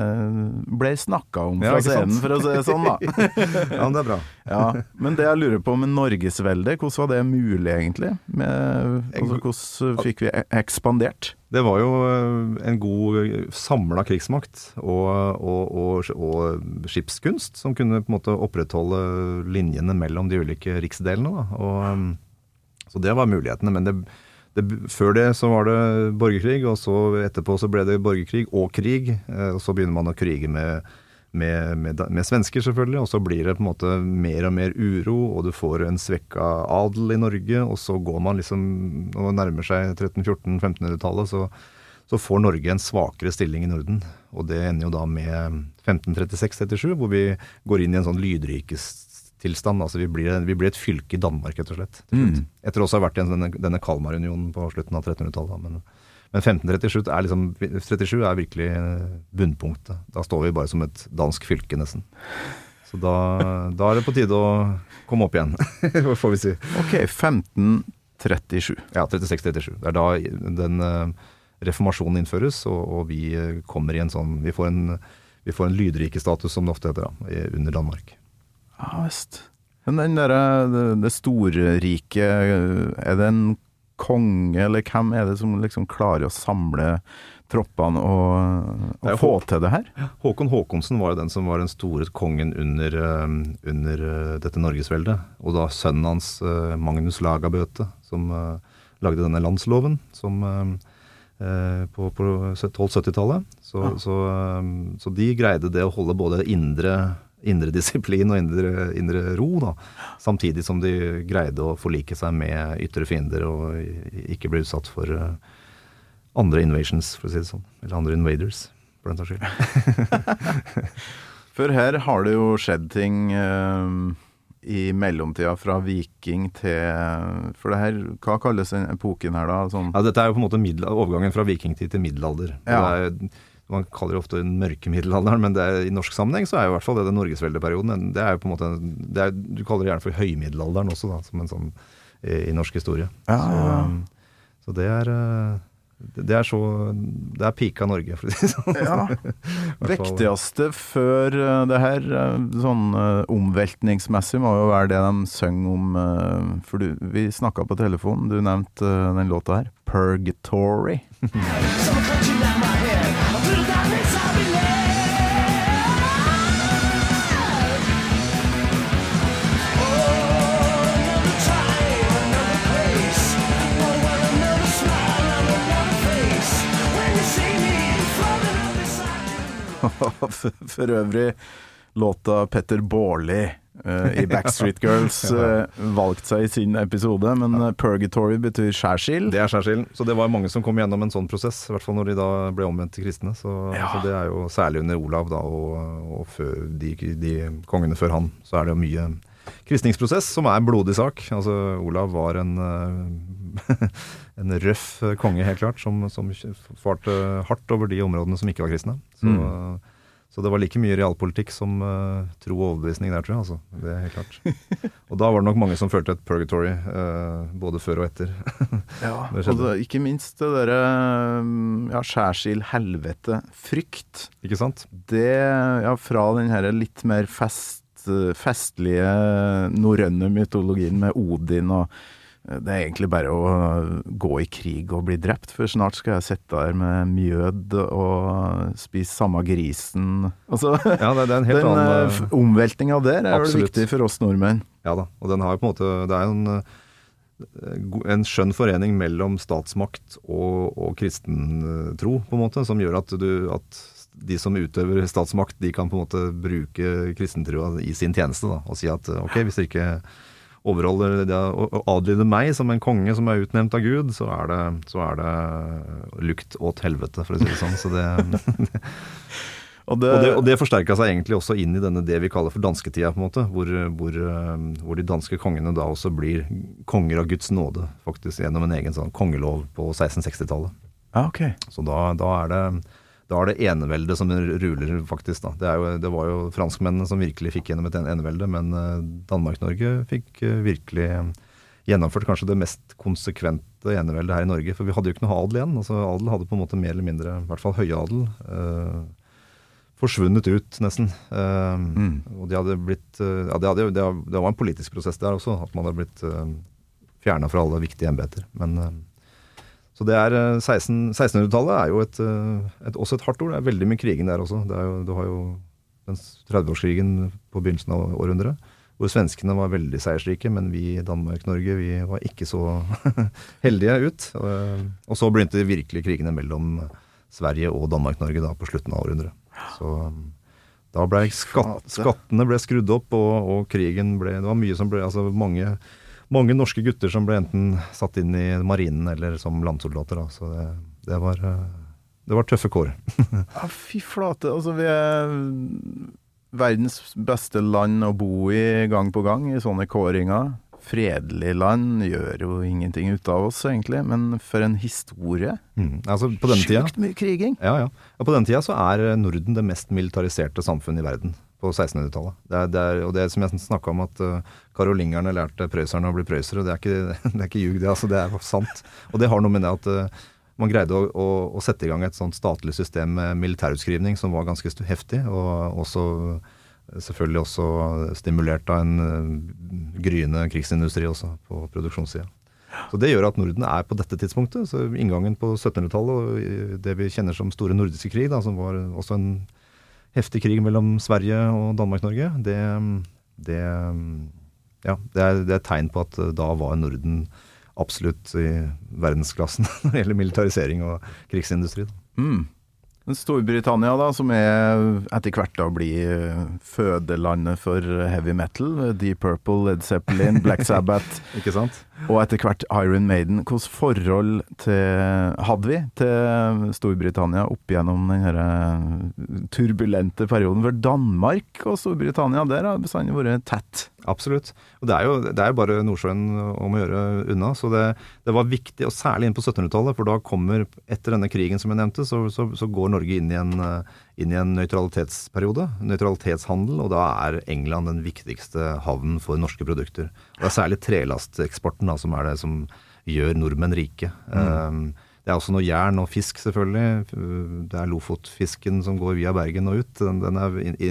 ble snakka om fra ja, scenen, for å si det sånn, da. [laughs] Ja, men det er bra. Ja, men det jeg lurer på med Norgesveldet, hvordan var det mulig egentlig? Med, altså, hvordan fikk vi e- ekspandert? Det var jo øh, en god samla krigsmakt og, og, og, og skipskunst som kunne på en måte opprettholde linjene mellom de ulike riksdelene. Da. Og, øhm, så det var mulighetene. Men det, det, før det så var det borgerkrig, og så etterpå så ble det borgerkrig og krig. eh, Og så begynner man å krige med, med, med, med svensker, selvfølgelig. Og så blir det på en måte mer og mer uro, og du får en svekka adel i Norge. Og så går man liksom og nærmer seg 1300-1400-1500-tallet, så, så får Norge en svakere stilling i Norden. Og det ender jo da med 1536-37, hvor vi går inn i en sånn lydrikestilstand. Altså vi blir, vi blir et fylke i Danmark, rett og slett. Mm. Etter også å ha vært i denne, denne Kalmarunionen på slutten av 1300-tallet. Men, men 1537 er, liksom, 37 er virkelig eh, bunnpunktet. Da står vi bare som et dansk fylke, nesten. Så da, da er det på tide å komme opp igjen, [laughs] får vi si. Ok, 1537. Ja, 36-37. Det er da den eh, reformasjonen innføres, og, og vi eh, kommer i en sånn Vi får en, vi får en lydrikestatus, som det ofte heter, da, under Danmark. Ja visst. Men den derre det, det storrike, er det en konge, eller hvem er det som liksom klarer å samle troppene og, og få til det her? Håkon Håkonsen var jo den som var den store kongen under, eh, under eh, dette norgesveldet. Og da sønnen hans, eh, Magnus Lagabøte, som eh, lagde denne landsloven som, eh, på, på 1270-tallet. Så, så, eh, så de greide det å holde både indre, indre disiplin og indre, indre ro, da. Samtidig som de greide å forlike seg med ytre fiender og ikke bli utsatt for eh, andre invasions, for å si det sånn. Eller andre invaders, for den saks skyld. [laughs] For her har det jo skjedd ting eh, i mellomtida, fra viking til For det her, hva kalles den epoken her, da? Sånn Ja, dette er jo på en måte middel- overgangen fra vikingtid til middelalder. Ja. Det er, man kaller det ofte den mørke middelalderen, men det er, i norsk sammenheng så er jo i hvert fall det den norgesveldeperioden. Det er jo på en måte det er, Du kaller det gjerne for høymiddelalderen også, da, som en sånn i, i norsk historie. Ja, så, ja, um, så det er eh, det er så Det er pika Norge, for å si det sånn. Ja. [laughs] hvert. Viktigste før eh, det her, eh, sånn omveltningsmessig, må jo være det de synger om For du, vi snakka på telefonen, du nevnte den låta her. 'Purgatory'. [laughs] [laughs] for, øvrig låta Petter Baarli eh, i Backstreet [laughs] Girls eh, valgt seg i sin episode, men eh, purgatory betyr skjærsild. Det er skjærsilden. Så det var mange som kom gjennom en sånn prosess, i hvert fall når de da ble omvendt til kristne. Så, Ja. så det er jo særlig under Olav da, og, og de, de kongene før han, så er det jo mye kristningsprosess som er blodig sak. Altså, Olav var en, eh, [laughs] en røff konge, helt klart, som, som farte hardt over de områdene som ikke var kristne. Så, Mm. så det var like mye realpolitikk som uh, tro og overbevisning der, tror jeg. Altså. Det er helt klart. Og da var det nok mange som følte et purgatory, uh, både før og etter. [laughs] Ja, Det og det, ikke minst det derre ja, skjærsild, helvete, frykt. Ikke sant? Det, ja, fra den herre litt mer fest, festlige norrøne mytologien med Odin og eh, det er egentlig bare å gå i krig og bli drept, for snart skal jeg sitte der med mjød og spise samme grisen. Altså, Ja, det, det er en helt [laughs] den annen omveltninga eh, omveltinga der er jo viktig for oss nordmenn. Ja da, og den har jo på en måte Det er en, eh, en skjønn forening mellom statsmakt og, og kristen tro, på en måte, som gjør at, du, at de som utøver statsmakt, de kan på en måte bruke kristentrua i sin tjeneste. Da, og si at eh, ok, hvis dere ikke overholder det og adlyder meg som en konge som er utnevnt av Gud, så er det, så er det lukt åt helvete, for å si det sånn. Så det, [laughs] Og det, og det, og det forsterka seg egentlig også inn i denne det vi kaller for dansketida, på en måte, hvor, hvor, eh, hvor de danske kongene da også blir konger av Guds nåde, faktisk gjennom en egen sånn kongelov på 1660-tallet. ja, ok. Så da, da er det da er det eneveldet som ruler, faktisk. da. Det, jo, det var jo franskmennene som virkelig fikk gjennom et enevelde, men eh, Danmark-Norge fikk eh, virkelig gjennomført kanskje det mest konsekvente eneveldet her i Norge. For vi hadde jo ikke noe adel igjen. altså Adel hadde på en måte mer eller mindre, i hvert fall høyadel, eh, forsvunnet ut, nesten. Eh, Mm. Og de hadde blitt eh, ja, det, hadde, det, var- en politisk prosess der også, at man hadde blitt eh, fjerna fra alle viktige embeter. Men eh, så det er eh, 16 1600-tallet er jo et, eh, et, også et hardt ord. Det er veldig mye krigen der også. Det jo, du har jo den 30-årskrigen på begynnelsen av århundret, hvor svenskene var veldig seiersrike, men vi i Danmark-Norge vi var ikke så [laughs] heldige ut. Og, og så begynte virkelig krigene mellom Sverige og Danmark-Norge da på slutten av århundret. Så da ble skatt, skattene ble skrudd opp, og, og krigen ble Det var mye som ble Altså mange mange norske gutter som ble enten satt inn i marinen eller som landsoldater. Da. Så det, det, var, eh, det var tøffe kår. [laughs] Ja, fy flate. Altså, vi er verdens beste land å bo i gang på gang i sånne kåringer. Fredelig land gjør jo ingenting ut av oss, egentlig, men for en historie. Mm. Altså, Sjukt mye kriging. ja, ja. Ja, på denne tida så er Norden det mest militariserte samfunnet i verden. På 1600-tallet. Det er, det er, og det er som jeg snakka om at uh, karolingerne lærte prøysserne å bli prøyssere. Det er ikke, [laughs] det er ikke ljug, det. Altså, det er sant. Og det har noe med det at uh, man greide å, å, å sette i gang et sånt statlig system med militærutskrivning som var ganske heftig, og også selvfølgelig også stimulert av en gryende krigsindustri også på produksjonssida. Så Det gjør at Norden er på dette tidspunktet, så inngangen på 1700-tallet og det vi kjenner som store nordiske krig, da, som var også en heftig krig mellom Sverige og Danmark-Norge, det, det, ja, det, er, det er tegn på at uh, da var Norden absolutt i verdensklassen [laughs] når det gjelder militarisering og krigsindustri. Mm. Storbritannia, da, som er etter hvert da blir eh, fødelandet for heavy metal. Deep Purple, Led Zeppelin, Black [laughs] Sabbath Ikke sant? Og etter hvert Iron Maiden. Hvilket forhold til, hadde vi til Storbritannia opp gjennom den eh, turbulente perioden? For Danmark og Storbritannia, der har bestandig vært tett. Absolutt. Og det er jo, det er jo bare Nordsjøen om å gjøre unna. Så det, det var viktig, og særlig inn på 1700-tallet, for da kommer, etter denne krigen som jeg nevnte, så, så, så går Norge inn i en, eh, inn i en nøytralitetsperiode. Nøytralitetshandel, og da er England den viktigste havnen for norske produkter. Og det er særlig trelasteksporten da, som er det som gjør nordmenn rike. Mm. det er også noe jern og fisk, selvfølgelig. Det er Lofotfisken som går via Bergen og ut. Den, den er in, i,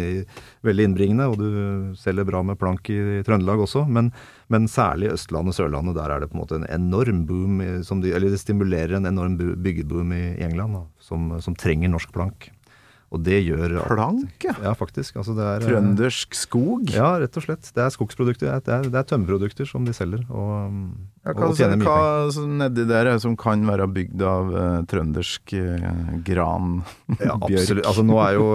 veldig innbringende, og du selger bra med plank i, Trøndelag også. Men, men særlig Østlandet og Sørlandet, der er det på en måte en enorm boom, som de, eller det stimulerer en enorm byggeboom i, i England, da, som, som trenger norsk plank. Og det gjør Plank, ja. Ja, faktisk. Altså det er, eh, Trøndersk skog. Ja, rett og slett. Det er skogsprodukter. Det er, det er tømmerprodukter som de selger. Og, Ja, hva, og tjener mye penger. nedi der er det som kan være bygd av uh, trøndersk uh, gran? [laughs] Ja, bjørk? absolutt. Altså, nå er jo,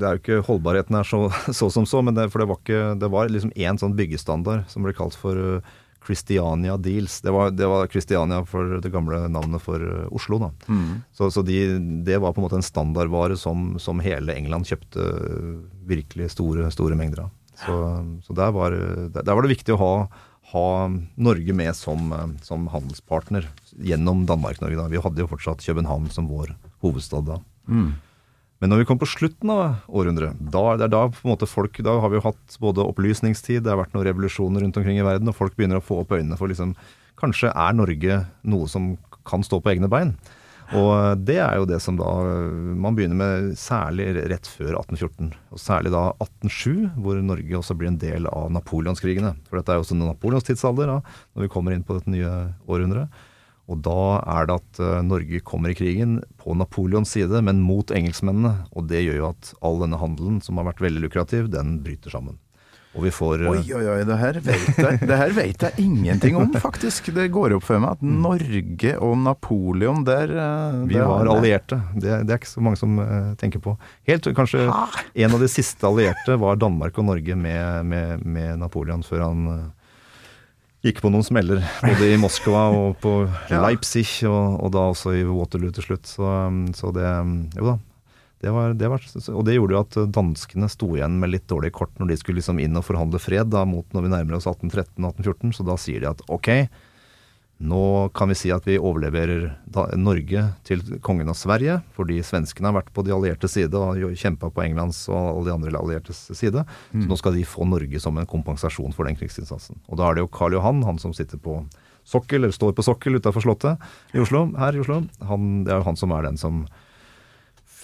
det er jo ikke holdbarheten her så, [laughs] så som så, men det, for det var, ikke, det var liksom én sånn byggestandard som ble kalt for uh, Christiania Deals. Det var, det var Christiania for det gamle navnet for uh, Oslo. da. Mm. Så, så de, det var på en måte en standardvare som, som hele England kjøpte uh, virkelig store, store mengder av. Så, så der, var, der, var det viktig å ha, ha Norge med som, uh, som handelspartner gjennom Danmark-Norge. da. Vi hadde jo fortsatt København som vår hovedstad da. Mm. Men når vi kom på slutten av århundret, da, det er da på en måte folk, da har vi jo hatt både opplysningstid, det har vært noen revolusjoner rundt omkring i verden, og folk begynner å få opp øynene for liksom Kanskje er Norge noe som kan stå på egne bein? Og det er jo det som da man begynner med særlig rett før 1814. Og særlig da 1807, hvor Norge også blir en del av napoleonskrigene. For dette er jo også en napoleonstidsalder da, når vi kommer inn på dette nye århundret. Og da er det at eh, Norge kommer i krigen på Napoleons side, men mot engelskmennene. Og det gjør jo at all denne handelen, som har vært veldig lukrativ, den bryter sammen. Og vi får eh, Oi, oi, oi, det her, vet jeg, det her vet jeg ingenting om, faktisk. Det går opp for meg at Norge og Napoleon der eh, Vi var allierte. Det, det er ikke så mange som tenker på. Helt Kanskje en av de siste allierte var Danmark og Norge med, med, med Napoleon før han gikk på noen smeller. Både i [laughs] Moskva og på Ja. Leipzig, og, og da også i Waterloo til slutt. Så, um, så det um, Jo da. Det var, det var, og det gjorde jo at danskene sto igjen med litt dårlige kort når de skulle liksom inn og forhandle fred da, mot når vi nærmer oss 1813-1814. Så da sier de at ok, nå kan vi si at vi overleverer Norge til kongen av Sverige, fordi svenskene har vært på de alliertes side og kjempa på Englands og alle de andre alliertes side. Så nå skal de få Norge som en kompensasjon for den krigsinnsatsen. Og da er det jo Karl Johan, han som sitter på sokkel, eller står på sokkel utafor Slottet i Oslo, her i Oslo. Han, det er jo han som er den som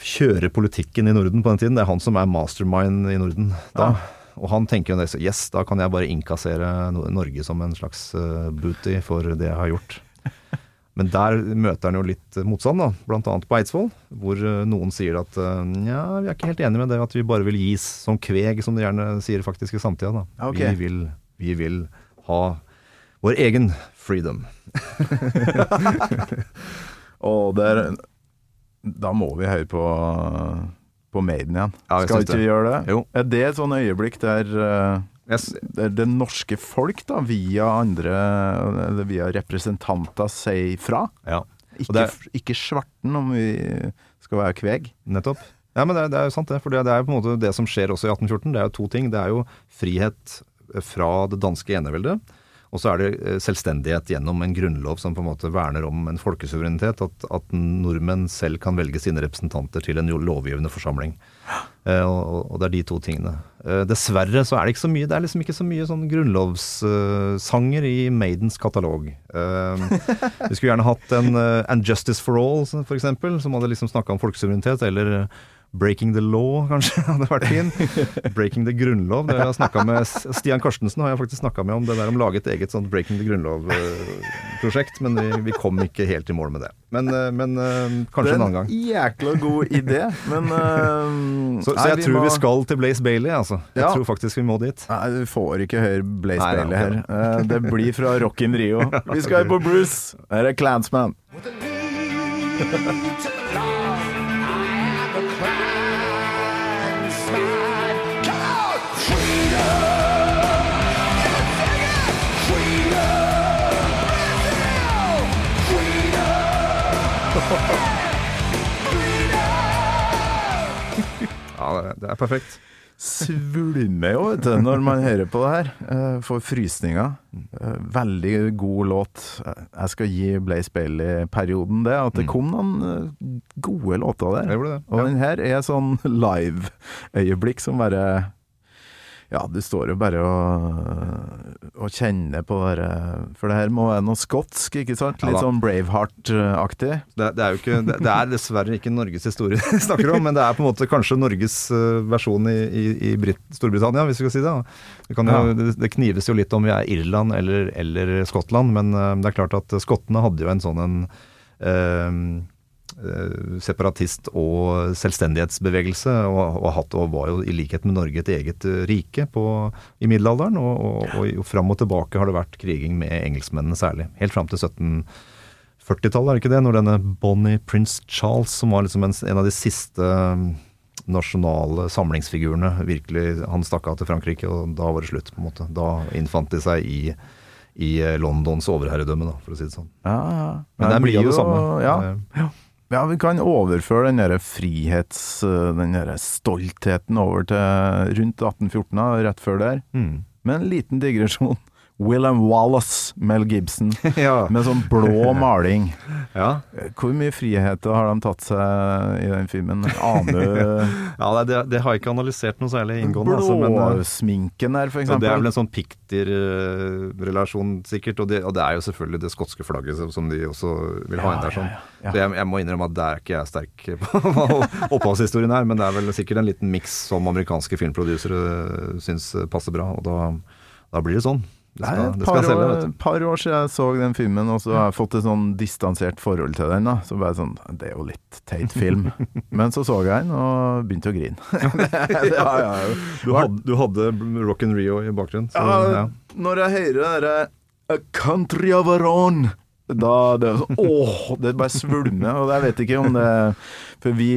kjører politikken i Norden på den tiden. Det er han som er mastermind i Norden da. Og han tenker jo det, så yes, da kan jeg bare innkassere Norge som en slags eh, booty for det jeg har gjort. [laughs] Men der møter han jo litt motstand, da, bl.a. på Eidsvoll, hvor eh, noen sier at eh, nja, vi er ikke helt enige med det at vi bare vil gis som kveg, som de gjerne sier faktisk i samtida. Da. Okay. Vi, vil, vi vil ha vår egen freedom. [laughs] Og der, da må vi høre på, på Maiden igjen. Ja, Skal vi ikke det. gjøre det? Jo. Er det et sånn øyeblikk der, eh, Yes. der det norske folk, da, via andre Eller via representanter, sier fra? Ja. Ikke, det ikke svarten, om vi skal være kveg. Nettopp. Ja, men det det er jo sant det. For det, det er jo på en måte det som skjer også i 1814. Det er jo to ting. Det er jo frihet fra det danske eneveldet. Og så er det eh, selvstendighet gjennom en grunnlov som på en måte verner om en folkesuverenitet. At, at nordmenn selv kan velge sine representanter til en lovgivende forsamling. Eh, og, og det er de to tingene. Eh, dessverre så er det ikke så mye Det er liksom ikke så mye sånn grunnlovssanger i Maidens katalog. Eh, [laughs] vi skulle gjerne hatt en uh, And Justice for All, for eksempel, som hadde liksom snakka om folkesuverenitet. Eller eh, Breaking the Law, kanskje, [laughs] hadde vært fin. Breaking the Grunnlov. Det har jeg snakket med Stian Karstensen har jeg faktisk snakka med om det der om å lage et eget sånt Breaking the Grunnlov-prosjekt, men vi, vi kom ikke helt i mål med det. Men, eh, men eh, kanskje en annen gang. Det er en jækla god idé, men uh, Så, så nei, jeg tror må- vi skal til Blaze Bailey, altså. Jeg Ja. tror faktisk vi må dit. Nei, du får ikke høre Blaze Nei, nei, Bailey her. Uh, Det blir fra Rock in Rio. [laughs] Vi skal på Bruce. Her er Clansman. [laughs] Ja, det- er perfekt. Svulmer jo, vet du, når man hører på det her. Eh, Får frysninger. Eh, Veldig god låt. Jeg skal gi Blaze Bailey-perioden det, at det kom noen eh, gode låter der. Det det. Og den her er sånn [laughs] live-øyeblikk som bare Ja, du står jo bare og, og kjenner på det For det her må være noe skotsk, ikke sant? Litt ja, sånn Braveheart-aktig. Det, det er jo ikke det, det er dessverre ikke Norges historie vi snakker om, men det er på en måte kanskje Norges eh, versjon i, i, i Brit Storbritannia, hvis vi skal si det. Det, kan jo, Ja. det, knives jo litt om vi er Irland eller, eller Skottland, men eh, det er klart at skottene hadde jo en sånn en eh, separatist- og selvstendighetsbevegelse, og, og, hatt, og var jo i likhet med Norge et eget eh, rike på, i middelalderen. Og, og, og, og fram og tilbake har det vært kriging med engelskmennene særlig. Helt fram til 1740-tallet, er det ikke det? Når denne Bonnie Prince Charles, som var liksom en, en av de siste mm, nasjonale samlingsfigurene, virkelig Han stakk av til Frankrike, og da var det slutt, på en måte. Da innfant de seg i i eh, Londons overherredømme, da, for å si det sånn. Ja, ja. Men det er mye av det samme. Ja. Eh, ja, vi kan overføre den derre frihets... Den derre stoltheten over til rundt 1814, rett før der. Mm. Med en liten digresjon. William Wallace, Mel Gibson, [laughs] Ja. med sånn blå [laughs] maling. ja. Hvor mye friheter har de tatt seg i den filmen? Aner du [laughs] ja det, det har jeg ikke analysert noe særlig inngående. Altså, men, eh, Blåsminken der, for så det er vel en sånn pikter-relasjon, sikkert. Og det, og det er jo selvfølgelig det skotske flagget som, de også vil ha inn der. sånn. Så jeg, jeg må innrømme at der er ikke jeg sterk på hva opphavshistorien her, men det er vel sikkert en liten miks som amerikanske filmprodusere syns passer bra, og da, da blir det sånn. Det Det er et par, selge, år, par år siden jeg så den filmen, og så har jeg fått et sånn distansert forhold til den. da Så bare sånn Det er jo litt teit film. [laughs] Men så så jeg den, og begynte å grine. [laughs] ja, ja, ja. [laughs] Du hadde, du hadde Rock and Rio i bakgrunnen. Så, Ja, ja. når jeg hører det derre A country of our own Da det er sånn Åh, det bare svulmer. Og jeg vet ikke om det For vi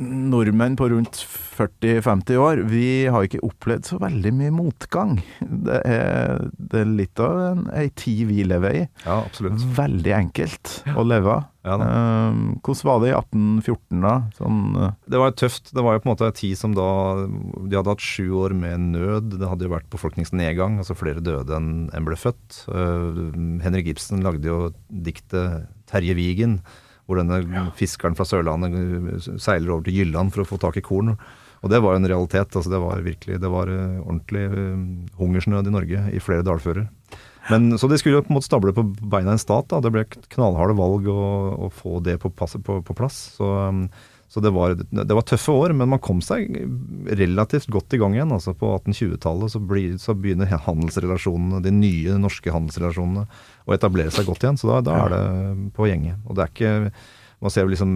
nordmenn på rundt 40-50 år, vi har ikke opplevd så veldig mye motgang. Det er, det er litt av en, ei tid vi lever i. ja, absolutt. Veldig enkelt å leve av. Ja. Um, hvordan var det i 1814, da? Sånn uh, Det var tøft. Det var jo på en måte en tid som da De hadde hatt sju år med nød. Det hadde jo vært befolkningsnedgang, altså flere døde enn en ble født. Uh, Henrik Ibsen lagde jo diktet 'Terje Vigen', hvor denne fiskeren fra Sørlandet uh, seiler over til Jylland for å få tak i korn. Og det var jo en realitet. altså Det var virkelig, det var uh, ordentlig uh, hungersnød i Norge i flere dalfører. Men, så de skulle jo på en måte stable på beina en stat. da, Det ble knallharde valg å, få det på, på, på plass. Så, så det, var, det var tøffe år, men man kom seg relativt godt i gang igjen. altså På 1820-tallet så, så begynner handelsrelasjonene, de nye norske handelsrelasjonene å etablere seg godt igjen. Så da, da er det på gjenge. Og det er ikke man ser jo liksom,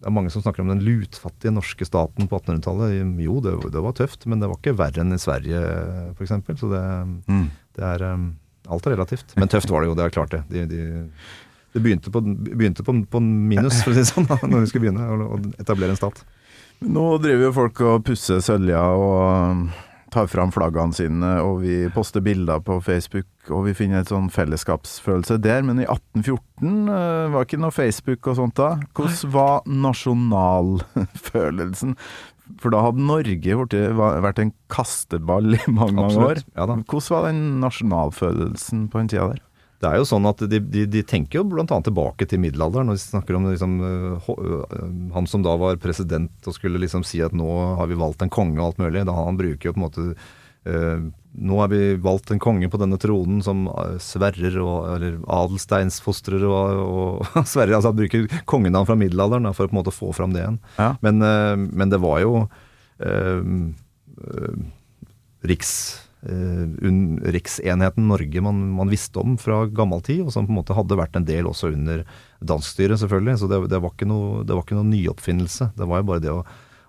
Det er mange som snakker om den lutfattige norske staten på 1800-tallet. Jo, det, det var tøft, men det var ikke verre enn i Sverige f.eks. Så det, det er um, Alt er relativt. Men tøft var det jo, det er klart det. De, de, det begynte, på, begynte på, på minus, for å si det sånn, da, når vi skulle begynne å, å etablere en stat. Nå driver jo folk og pusser sølja og um, tar fram flaggene sine, og vi poster bilder på Facebook, og vi finner et sånn fellesskapsfølelse der. Men i 1814 uh, var ikke noe Facebook og sånt da. Hvordan var nasjonalfølelsen? For da hadde Norge vært, vært en kasteball i mange, mange år. Ja da. Hvordan var den nasjonalfølelsen på den tida der? Det er jo sånn at de, de, de tenker jo bl.a. tilbake til middelalderen. Når de snakker om liksom, hå- øh, han som da var president og skulle liksom si at nå har vi valgt en konge og alt mulig. Da han bruker jo på en måte øh, Nå har vi valgt en konge på denne tronen som øh, sverrer og eller adelsteinsfostrer og, og [laughs] sverrer. Altså han bruker kongenavn fra middelalderen da, for å på en måte få fram det igjen. Ja. Men, øh, men det var jo øh, riks, un, riksenheten Norge man, man visste om fra gammel tid, og som på en måte hadde vært en del også under danskstyret, selvfølgelig. Så det, det, var ikke noe, det var ikke noe nyoppfinnelse. Det var jo bare det å,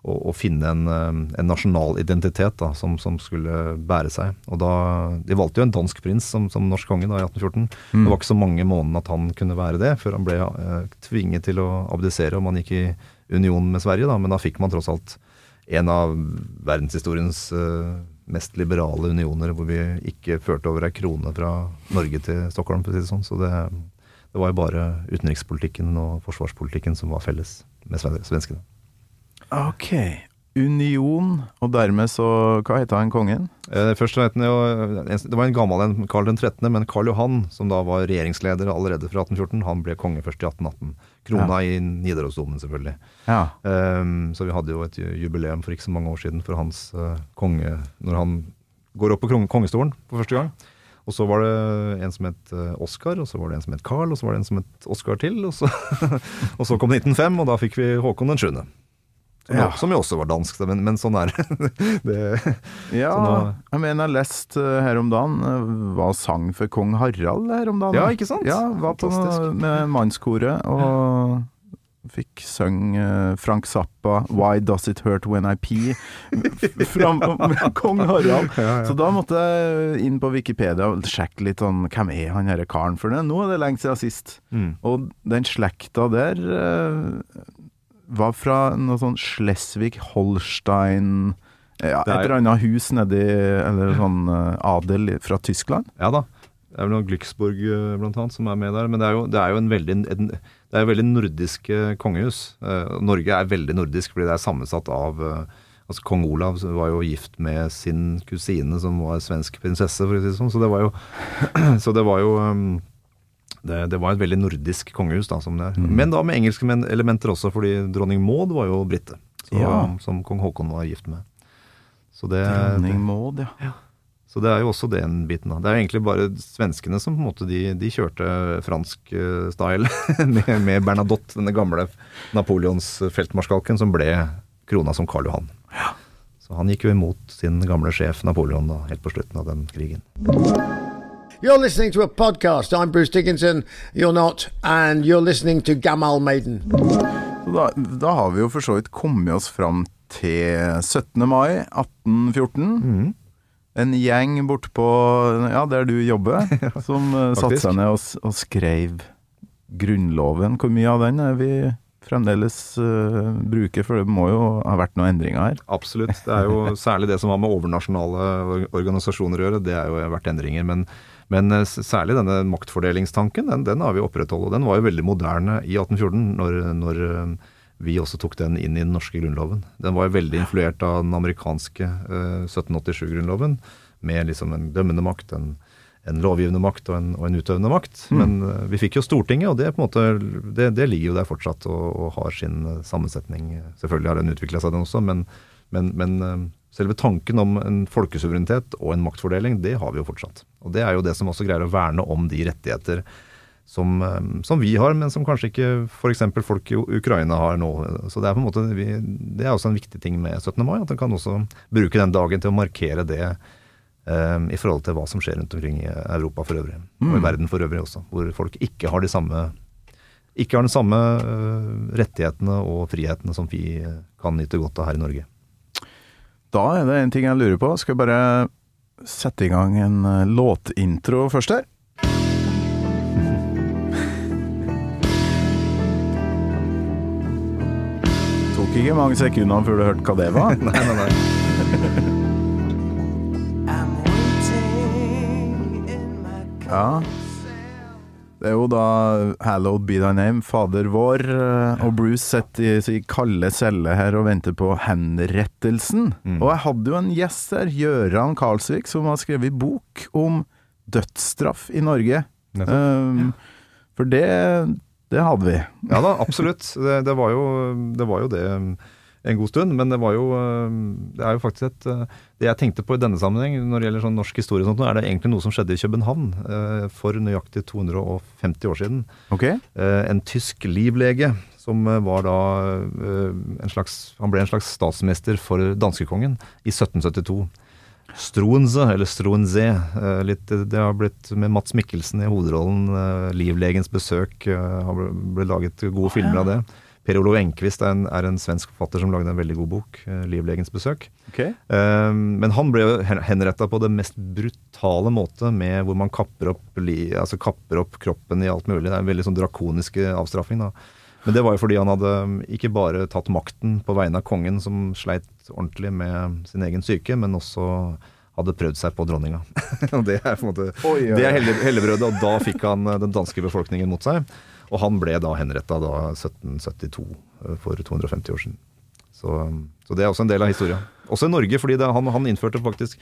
å, å finne en, eh, en nasjonal identitet da, som, som skulle bære seg. Og da, De valgte jo en dansk prins som, som norsk konge da, i 1814. Det var ikke så mange månedene at han kunne være det, før han ble uh, tvinget til å abdisere og man gikk i union med Sverige. Da, men da fikk man tross alt en av verdenshistoriens eh, mest liberale unioner, hvor vi ikke førte over ei krone fra Norge til Stockholm, for å si det sånn. Så det, det var jo bare utenrikspolitikken og forsvarspolitikken som var felles med sve- svenskene. Ok. Union, og dermed så Hva heter han kongen? Eh, først het han jo, Det var en gammel en, Karl 13., men Karl Johan, som da var regjeringsleder allerede fra 1814, han ble konge først i 1818. Krona i Nidarosdomen, selvfølgelig. Ja. Um, så vi hadde jo et jubileum for ikke så mange år siden for hans uh, konge Når han går opp på kongestolen for første gang. Og så var det en som het Oscar, Oskar, og så var det en som het Carl, og så var det en som het Oskar til. Og så, [laughs] og så kom 1905, og da fikk vi Håkon den 7. Som, Ja. som jo også var dansk, men, men sånn er [laughs] det. Ja, sånn, jeg mener jeg leste uh, her om dagen uh, var sang for kong Harald her om dagen. Ja, ikke sant? Ja, var på Fantastisk. med mannskoret og Fikk synge eh, Frank Zappa 'Why Does It Hurt When I Pee' med [laughs] kong Harald. Så da måtte jeg inn på Wikipedia og sjekke litt sånn Hvem er han herre karen? For det, nå er det lenge siden sist. Mm. Og den slekta der eh, var fra noe sånn Schleswig-Holstein ja, er- Et eller annet hus nedi Eller sånn eh, adel fra Tyskland. Ja da. Det er vel noe Glücksburg eh, blant annet som er med der. Men det er jo, det er jo en veldig, en, det er veldig nordisk eh, kongehus. Eh, Norge er veldig nordisk fordi det er sammensatt av eh, Altså Kong Olav var jo gift med sin kusine som var svensk prinsesse, for å si det sånn. Så det var jo, [clears throat] så det var jo um, det, det var et veldig nordisk kongehus, da, som det er. Men da med engelske men- elementer også, fordi dronning Maud var jo brite. Ja. Som kong Haakon var gift med. Så det, Dronning Maud, ja. så det er jo også den biten. da. Det er jo egentlig bare svenskene som på en måte de, de kjørte fransk eh, style [laughs] med, med Bernadotte, denne gamle Napoleons-feltmarskalken som ble krona som Karl Johan. Så han gikk jo imot sin gamle sjef Napoleon da, helt på slutten av den krigen. You're listening to a podcast. I'm Bruce Dickinson. You're not. And you're listening to Gamal Maiden. Da, da har vi jo for så vidt kommet oss fram til 17. mai 1814. En gjeng bortpå ja, der du jobber, [laughs] som uh, satte seg ned og, og skrev Grunnloven. Hvor mye av den er vi fremdeles uh, bruker, for det må jo ha vært noen endringer her. Absolutt. Det er jo [laughs] særlig det som har med overnasjonale organisasjoner å gjøre. Det har jo vært endringer. Men, men eh, særlig denne maktfordelingstanken, den, den har vi opprettholdt. Og den var jo veldig moderne i 1814, når, når eh, vi også tok den inn i den norske grunnloven. Den var jo veldig influert av den amerikanske eh, 1787-grunnloven, med liksom en dømmende makt, en, en lovgivende makt og en, og en utøvende makt. Men eh, vi fikk jo Stortinget, og det, måte, det, det ligger jo der fortsatt og, og har sin eh, sammensetning. Selvfølgelig har den utvikla seg, den også, men, men, men eh, selve tanken om en folkesuverenitet og en maktfordeling, det har vi jo fortsatt. Og det er jo det som også greier å verne om de rettigheter som, eh, som vi har, men som kanskje ikke f.eks. folk i Ukraina har nå. Så Det er på en måte, vi, det er også en viktig ting med 17. mai, at en kan også bruke den dagen til å markere det eh, i forhold til hva som skjer rundt omkring i Europa for øvrig, og i verden for øvrig også, hvor folk ikke har de samme ikke har de samme eh, rettighetene og frihetene som vi kan nyte godt av her i Norge. Da er det en ting jeg lurer på. Skal jeg bare sette i gang en uh, låtintro først her? [laughs] Tok ikke mange sekundene før du hørte hva det var. [laughs] Nei, nei, nei. [laughs] I'm waiting in my Ja. Det er jo da 'Hallowed be thy name', Fader vår, eh, og Bruce sitter i sin kalde celle her og venter på henrettelsen. Og jeg hadde jo en gjest her, Gøran Karlsvik, som har skrevet bok om dødsstraff i Norge. Um, for det, det hadde vi. Ja da, absolutt. Det, det, var jo, det var jo det en god stund. Men det var jo um, Det er jo faktisk et uh, Det jeg tenkte på i denne sammenheng, når det gjelder sånn norsk historie, sånt, er det egentlig noe som skjedde i København uh, for nøyaktig 250 år siden. Ok? Eh, en tysk livlege som eh, var da eh, en slags Han ble en slags statsmester for danskekongen i 1772. Stroense, eller Struense. eh, litt, det har blitt med Mats Mikkelsen i hovedrollen. eh, Livlegens besøk. eh, har blitt ble laget gode filmer av det. Per Olo Enquist er en, er en svensk forfatter som lagde en veldig god bok, eh, 'Livlegens besøk'. Okay. Um, men han ble henretta på det mest brutale måte, med hvor man kapper opp, li, altså kapper opp kroppen i alt mulig. Det er en veldig sånn drakonisk avstraffing. da. Men det var jo fordi han hadde um, ikke bare tatt makten på vegne av kongen, som sleit ordentlig med sin egen syke, men også hadde prøvd seg på dronninga. [laughs] Det er på en måte Oi, ja. Det er hellebrødet, og da fikk han eh, den danske befolkningen mot seg. Og han ble da henretta da 1772, eh, for 250 år siden. Så, så det er også en del av historia. Også i Norge, fordi det, han, han innførte faktisk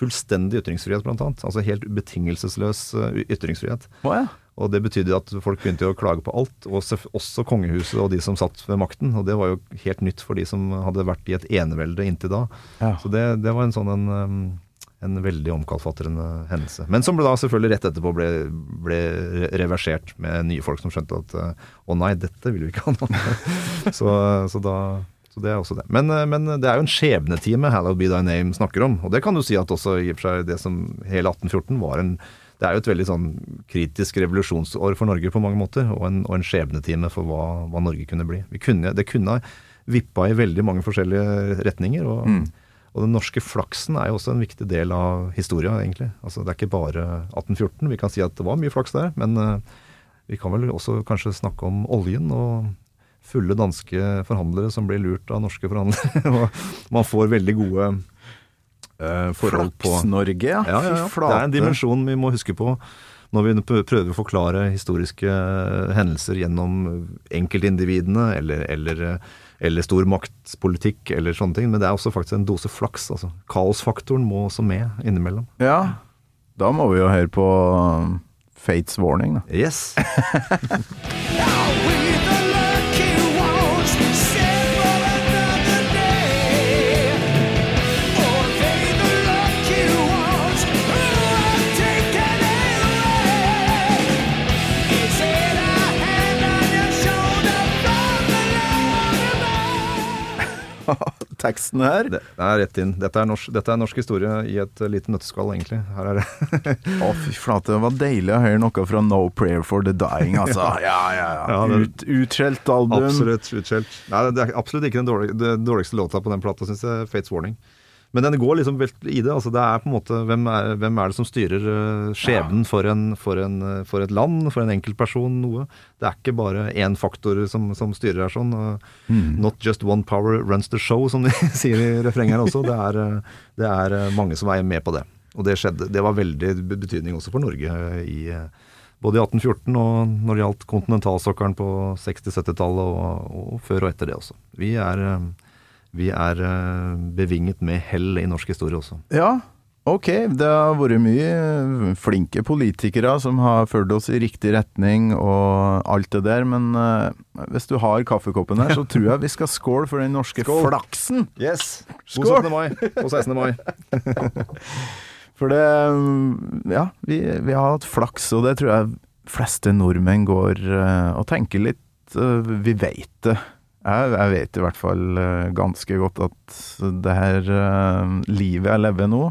fullstendig ytringsfrihet, blant annet. Altså helt betingelsesløs eh, ytringsfrihet. Å ja. Og det betydde at folk begynte å klage på alt, og også kongehuset og de som satt ved makten. Og det var jo helt nytt for de som hadde vært i et enevelde inntil da. Ja. Så det, det var en sånn en, en veldig omkalfatrende hendelse. Men som ble da selvfølgelig rett etterpå ble, ble reversert med nye folk som skjønte at uh, å nei, dette vil vi ikke ha noe [laughs] så, så da så det er også det. Men, uh, men det er jo en skjebnetime Hallow Be Thy Name snakker om. Og det kan du si at også i seg det som hele 1814 var en det er jo et veldig sånn kritisk revolusjonsår for Norge på mange måter, og en, og en skjebnetime for hva, hva Norge kunne bli. Kunne, det kunne vippa i veldig mange forskjellige retninger. og og den norske flaksen er jo også en viktig del av historia, egentlig. Altså, det er ikke bare 1814. Vi kan si at det var mye flaks der, men eh, vi kan vel også kanskje snakke om oljen og fulle danske forhandlere som blir lurt av norske forhandlere. [laughs] og man får veldig gode eh, forhold på Flaks-Norge, ja. ja, ja. Det er en dimensjon vi må huske på når vi prøver å forklare historiske eh, hendelser gjennom enkeltindividene eller, eller, eh, eller stormaktspolitikk eller sånne ting. Men det er også faktisk en dose flaks. altså. Kaosfaktoren må også med innimellom. Ja, da må vi jo høre på um, Fates Warning, da. Yes! [laughs] [laughs] Teksten her Det er rett inn. Dette er, norsk, dette er norsk historie i et eh, lite nøtteskall, egentlig. Her er det. Å, fy flate. Det var deilig å høre noe fra No Prayer for the Dying, altså. [laughs] Ja, ja, ja. Ja, det- Ut, utskjelt album. Absolutt utskjelt. Nei, det er absolutt ikke den dårlig, det dårligste låta på den plata, syns jeg. Fates Warning. Men den går liksom i det. altså Det er på en måte Hvem er, hvem er det som styrer eh, skjebnen for, en, for, en, eh, for et land, for en enkeltperson, noe? Det er ikke bare én faktor som, som styrer her sånn. Mm. Not just one power runs the show, som de [laughs] sier i refrenget her også. Det er, eh, det er mange som er med på det. Og det skjedde. Det var veldig betydning også for Norge i både i 1814 og når det gjaldt kontinentalsokkelen på 60-70-tallet, og, og før og etter det også. Vi er, vi er eh, bevinget med hell i norsk historie også. Ja, ok. Det har vært mye flinke politikere som har ført oss i riktig retning og alt det der, men eh, hvis du har kaffekoppen her, så tror jeg vi skal skåle for den norske Skål. flaksen. Yes! Skål! 17. mai og 16. mai. [laughs] For det Ja, vi, vi har hatt flaks, og det tror jeg fleste nordmenn går eh, og tenker litt eh, Vi veit det. Jeg, jeg vet i hvert fall eh, ganske godt at det her uh, livet jeg lever nå,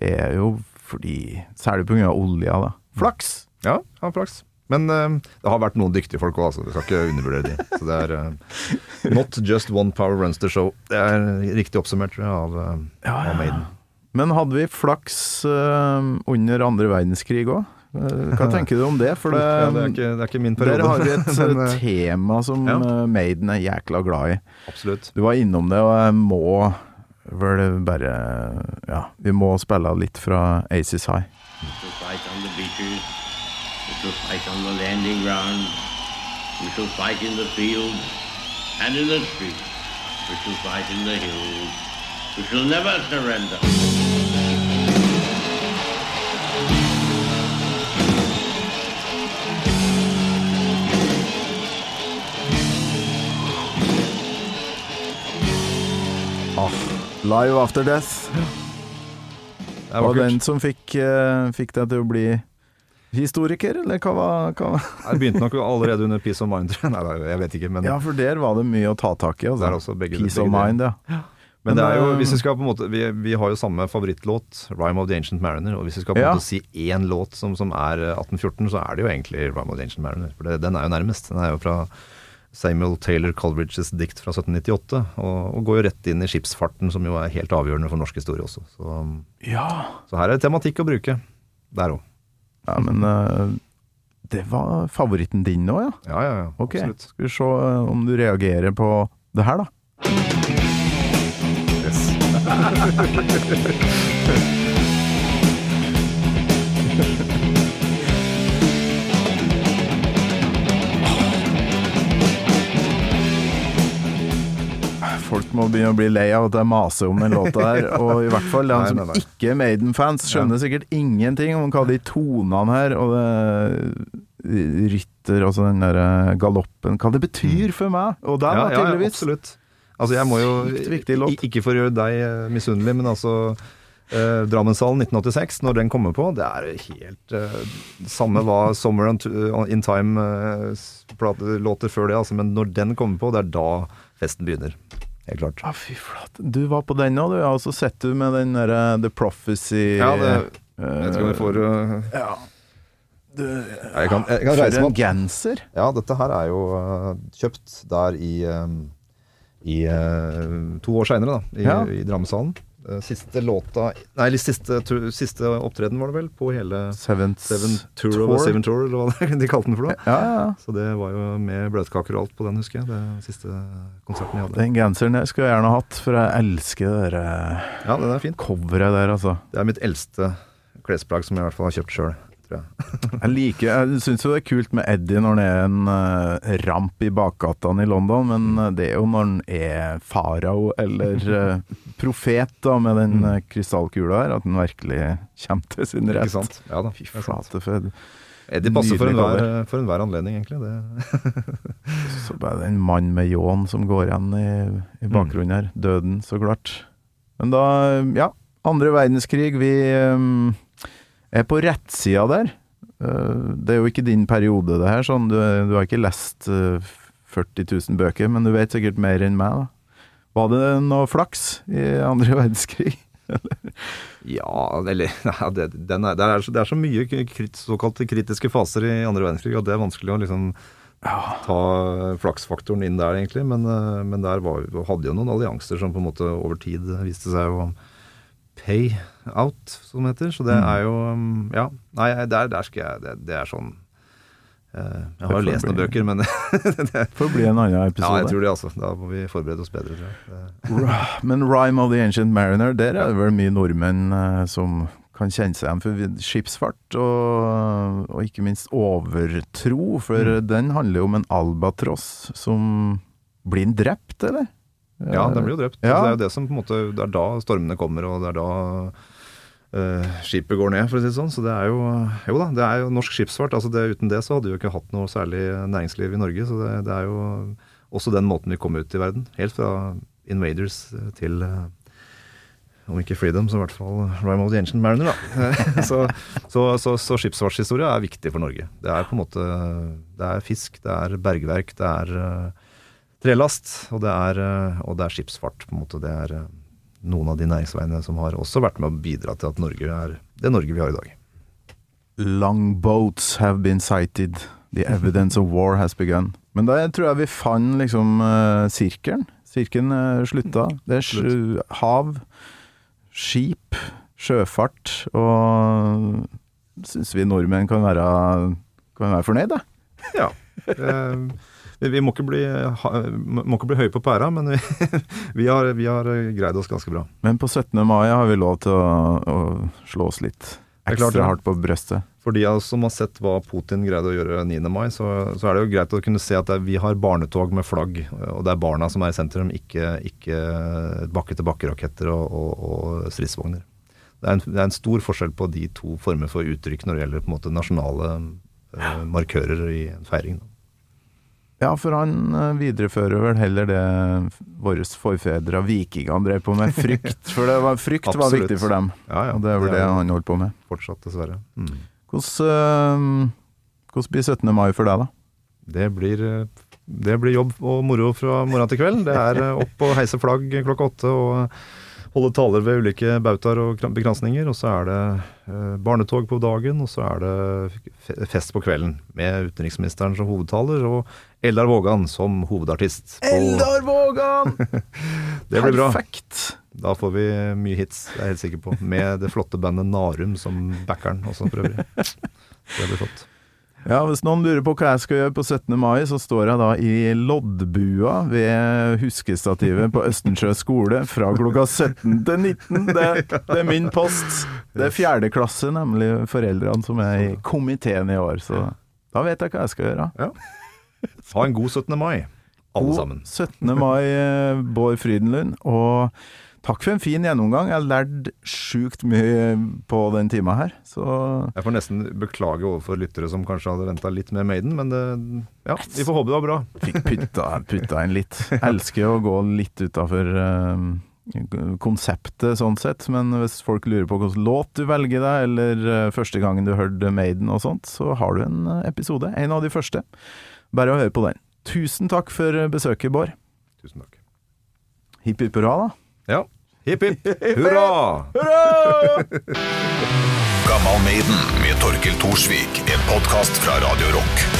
er jo fordi Særlig pga. olja, da. Flaks! Ja, ha flaks. Men uh, det har vært noen dyktige folk òg, altså. Vi skal ikke undervurdere de. Så det er uh, Not just one power runs the show. Det er riktig oppsummert, tror jeg, av, eh, av Maiden. Men hadde vi flaks under andre verdenskrig òg? Hva tenker du om det? For det, ja, det, er ikke, det er ikke min periode. der har vi [laughs] et Men, eh, tema som ja. eh, Maiden er jækla glad i. absolutt. Du var innom det, og jeg må vel bare Ja, vi må spille litt fra Aces High. We shall fight in the fields and in the streets. We shall fight in the hills. We shall never surrender. Ah, Live After Death Det var den som fikk, eh, fikk deg til å bli historiker, eller hva var Jeg [laughs] begynte nok allerede under Peace of Mind, tror jeg. Nei, jeg vet ikke. Men, Ja, for der var det mye å ta tak i. Altså. Begge- Peace begge of. Mind, ja. men det er jo, hvis vi skal på en måte Vi, vi har jo samme favorittlåt, 'Rhyme of the Ancient Mariner'. Og hvis vi skal på en Ja. måte si én låt som, som er eh, 1814, så er det jo egentlig 'Rhyme of the Ancient Mariner'. For det, den er jo nærmest. Den er jo fra Samuel Taylor Colbridge's dikt fra 1798, og, og går jo rett inn i skipsfarten, som jo er helt avgjørende for norsk historie også. Så, Ja, så her er det tematikk å bruke. Der òg. ja men uh, det var favoritten din nå, ja? Ja, ja, ja. Okay. Absolutt. skal vi se eh, om du reagerer på det her, da. Yes. [laughs] Folk må begynne å bli lei av at jeg maser om den låta her, [laughs] og i hvert fall de som ikke er Maiden-fans, skjønner sikkert ingenting om hva de tonene her og det rytter, altså den der eh, galoppen, hva det betyr for meg, og Mm. Ja, da, ja, ja, absolutt. Altså, jeg må jo. Ikke for å gjøre deg eh, misunnelig, men altså eh, Drammenshallen 1986, når den kommer på, det er helt eh, Samme hva Summer on, in Time eh, før det, altså, men når den kommer på, det er da festen begynner. Helt klart. Ah, fy flate. Du var på den òg, du. Og så sitter du med den derre The Prophecy Ja, det, eh, jeg vet ikke om vi får uh, ja. Jeg kan, jeg kan reise meg opp. genser! Ja, dette her er jo uh, kjøpt der i, eh, i uh, to år seinere, da. I, Ja. i Drammenshallen. Eh, Siste låta Nei, siste, siste opptreden var det vel, på hele Seventh Seven Tour of Seven Tour, eller hva [laughs] de kalte den for noe. Ja, ja. Så det var jo med bløtkaker og alt på den, husker jeg. Det siste konserten jeg hadde. Den genseren jeg skulle gjerne hatt, for jeg elsker det der, eh, Ja, den er fin. coveret der, altså. Det er mitt eldste klesplagg som jeg i hvert fall har kjøpt sjøl, tror jeg. [laughs] Jeg liker, jeg syns jo det er kult med Eddie når han er en uh, ramp i bakgatene i London, men eh, det er jo når han er farao eller uh, profet da, med den eh, krystallkula her, at han virkelig kommer til sin rett. Ikke sant? Ja da. Fy det flate, for Eddie passer for enhver, for enhver anledning, egentlig. Det. [laughs] så bare en mann med ljåen som går igjen i, i Mm. bakgrunnen her. Døden, så klart. Men da, ja. Andre verdenskrig, vi er på rettsida der. Eh, det er jo ikke din periode, det her. Sånn, du, du har ikke lest eh, 40 000 bøker, men du vet sikkert mer enn meg. da. Var det noe flaks i andre [laughs] verdenskrig? Ja, eller [laughs] ja, det, den er, det, er så, det er så mye krit, såkalte kritiske faser i andre verdenskrig at det er vanskelig å liksom ta flaksfaktoren inn der, egentlig. Men, eh, men der var, hadde jo noen allianser som på en måte over tid viste seg å pay out, som det heter. Så det er jo um, Ja. Nei, der, der skal jeg Det, det er sånn eh, Jeg har jo lest noen bøker, men [laughs] det, Får bli en annen episode. Ja, jeg tror det, altså. Da må vi forberede oss bedre, tror jeg. Men Rhyme of the Ancient Mariner, der er det vel mye nordmenn eh, som kan kjenne seg igjen for skipsfart, og, og ikke minst overtro, for Mm. den handler jo om en albatross som blir han drept, eller? Ja, den blir jo drept. Ja. Så det er jo det som på en måte Det er da stormene kommer, og det er da uh, skipet går ned, for å si det sånn. Så det er jo Jo da, det er jo norsk skipsfart. Altså det, uten det så hadde vi jo ikke hatt noe særlig næringsliv i Norge. Så det, det er jo også den måten vi kom ut i verden. Helt fra Invaders til eh, om ikke Freedom, så i hvert fall Rhyme of the Ancient Mariner, da. [laughs] så, så, så, så skipsfartshistorie er viktig for Norge. Det er på en måte Det er fisk, det er bergverk, det er eh, trelast, og det er, eh, og det er skipsfart. på en måte. Det er eh, noen av de næringsveiene som har også vært med å bidra til at Norge er det Norge vi har i dag. Long boats have been sighted. The evidence of war has begun. Men da tror jeg vi fant liksom eh, sirkelen. Sirkelen slutta. Det er hav, skip, sjøfart, og syns vi nordmenn kan være, kan være fornøyd, da. Ja. [laughs] Vi, må ikke bli, må ikke bli høye på pæra, men vi, [laughs] vi, har, vi har greid oss ganske bra. Men på 17. mai har vi lov til å, å slå oss litt er klart ekstra hardt på brøstet. For de av oss som har sett hva Putin greide å gjøre 9. mai, så, så er det jo greit å kunne se at er, vi har barnetog med flagg, og det er barna som er i sentrum, ikke, ikke bakke-til-bakke-raketter og, og, og stridsvogner. Det er, en, det er en stor forskjell på de to former for uttrykk når det gjelder på en måte nasjonale eh, markører i en feiring. Da. Ja, for han eh, viderefører vel heller det våre forfedre vikingene drev på med. Frykt, for det var, frykt var viktig for dem. Ja, ja, Og det er vel det det han holdt på med. Fortsatt, dessverre. Mm. Hvordan, eh, hvordan blir 17. mai for deg, da? Det blir, eh, det blir jobb og moro fra morgen til kveld. Det er opp og heise flagg klokka åtte og holde taler ved ulike bautaer og kran- bekransninger. Og så er det barnetog på dagen, og så er det fest på kvelden. Med utenriksministeren som hovedtaler og Eldar Vågan som hovedartist. på- Eldar Vågan! [laughs] Det blir bra. Perfekt! Da får vi mye hits, det er jeg helt sikker på. Med det flotte bandet Narum som backeren også, for øvrig. Det blir flott. Ja, Hvis noen lurer på hva jeg skal gjøre på 17. mai, så står jeg da i loddbua ved huskestativet på Østensjø skole fra klokka 17 til 19. Det, det er min post. Det er fjerde klasse, nemlig foreldrene, som er i komiteen i år. Så da vet jeg hva jeg skal gjøre. Ha en god 17. mai, alle God sammen. 17. mai, eh, Bård Frydenlund. Og takk for en fin gjennomgang. Jeg har lært sjukt mye på den tima her. Så Jeg får nesten beklage overfor lyttere som kanskje hadde venta litt mer Maiden, men det, ja, vi får håpe det var bra. [laughs] fikk putta, putta inn litt. Elsker å gå litt utafor konseptet, sånn sett. Men hvis folk lurer på hvilken låt du velger deg, eller eh, første gangen du hørte Maiden og sånt, så har du en eh, episode. En av de første. Bare å høre på den. Tusen takk for besøket, Bård. Tusen takk. Hipp hipp hurra, da. Ja. Hipp hipp hurra! Hurra! Gammal Maiden med Torkel Thorsvik, en podkast fra Radio Rock.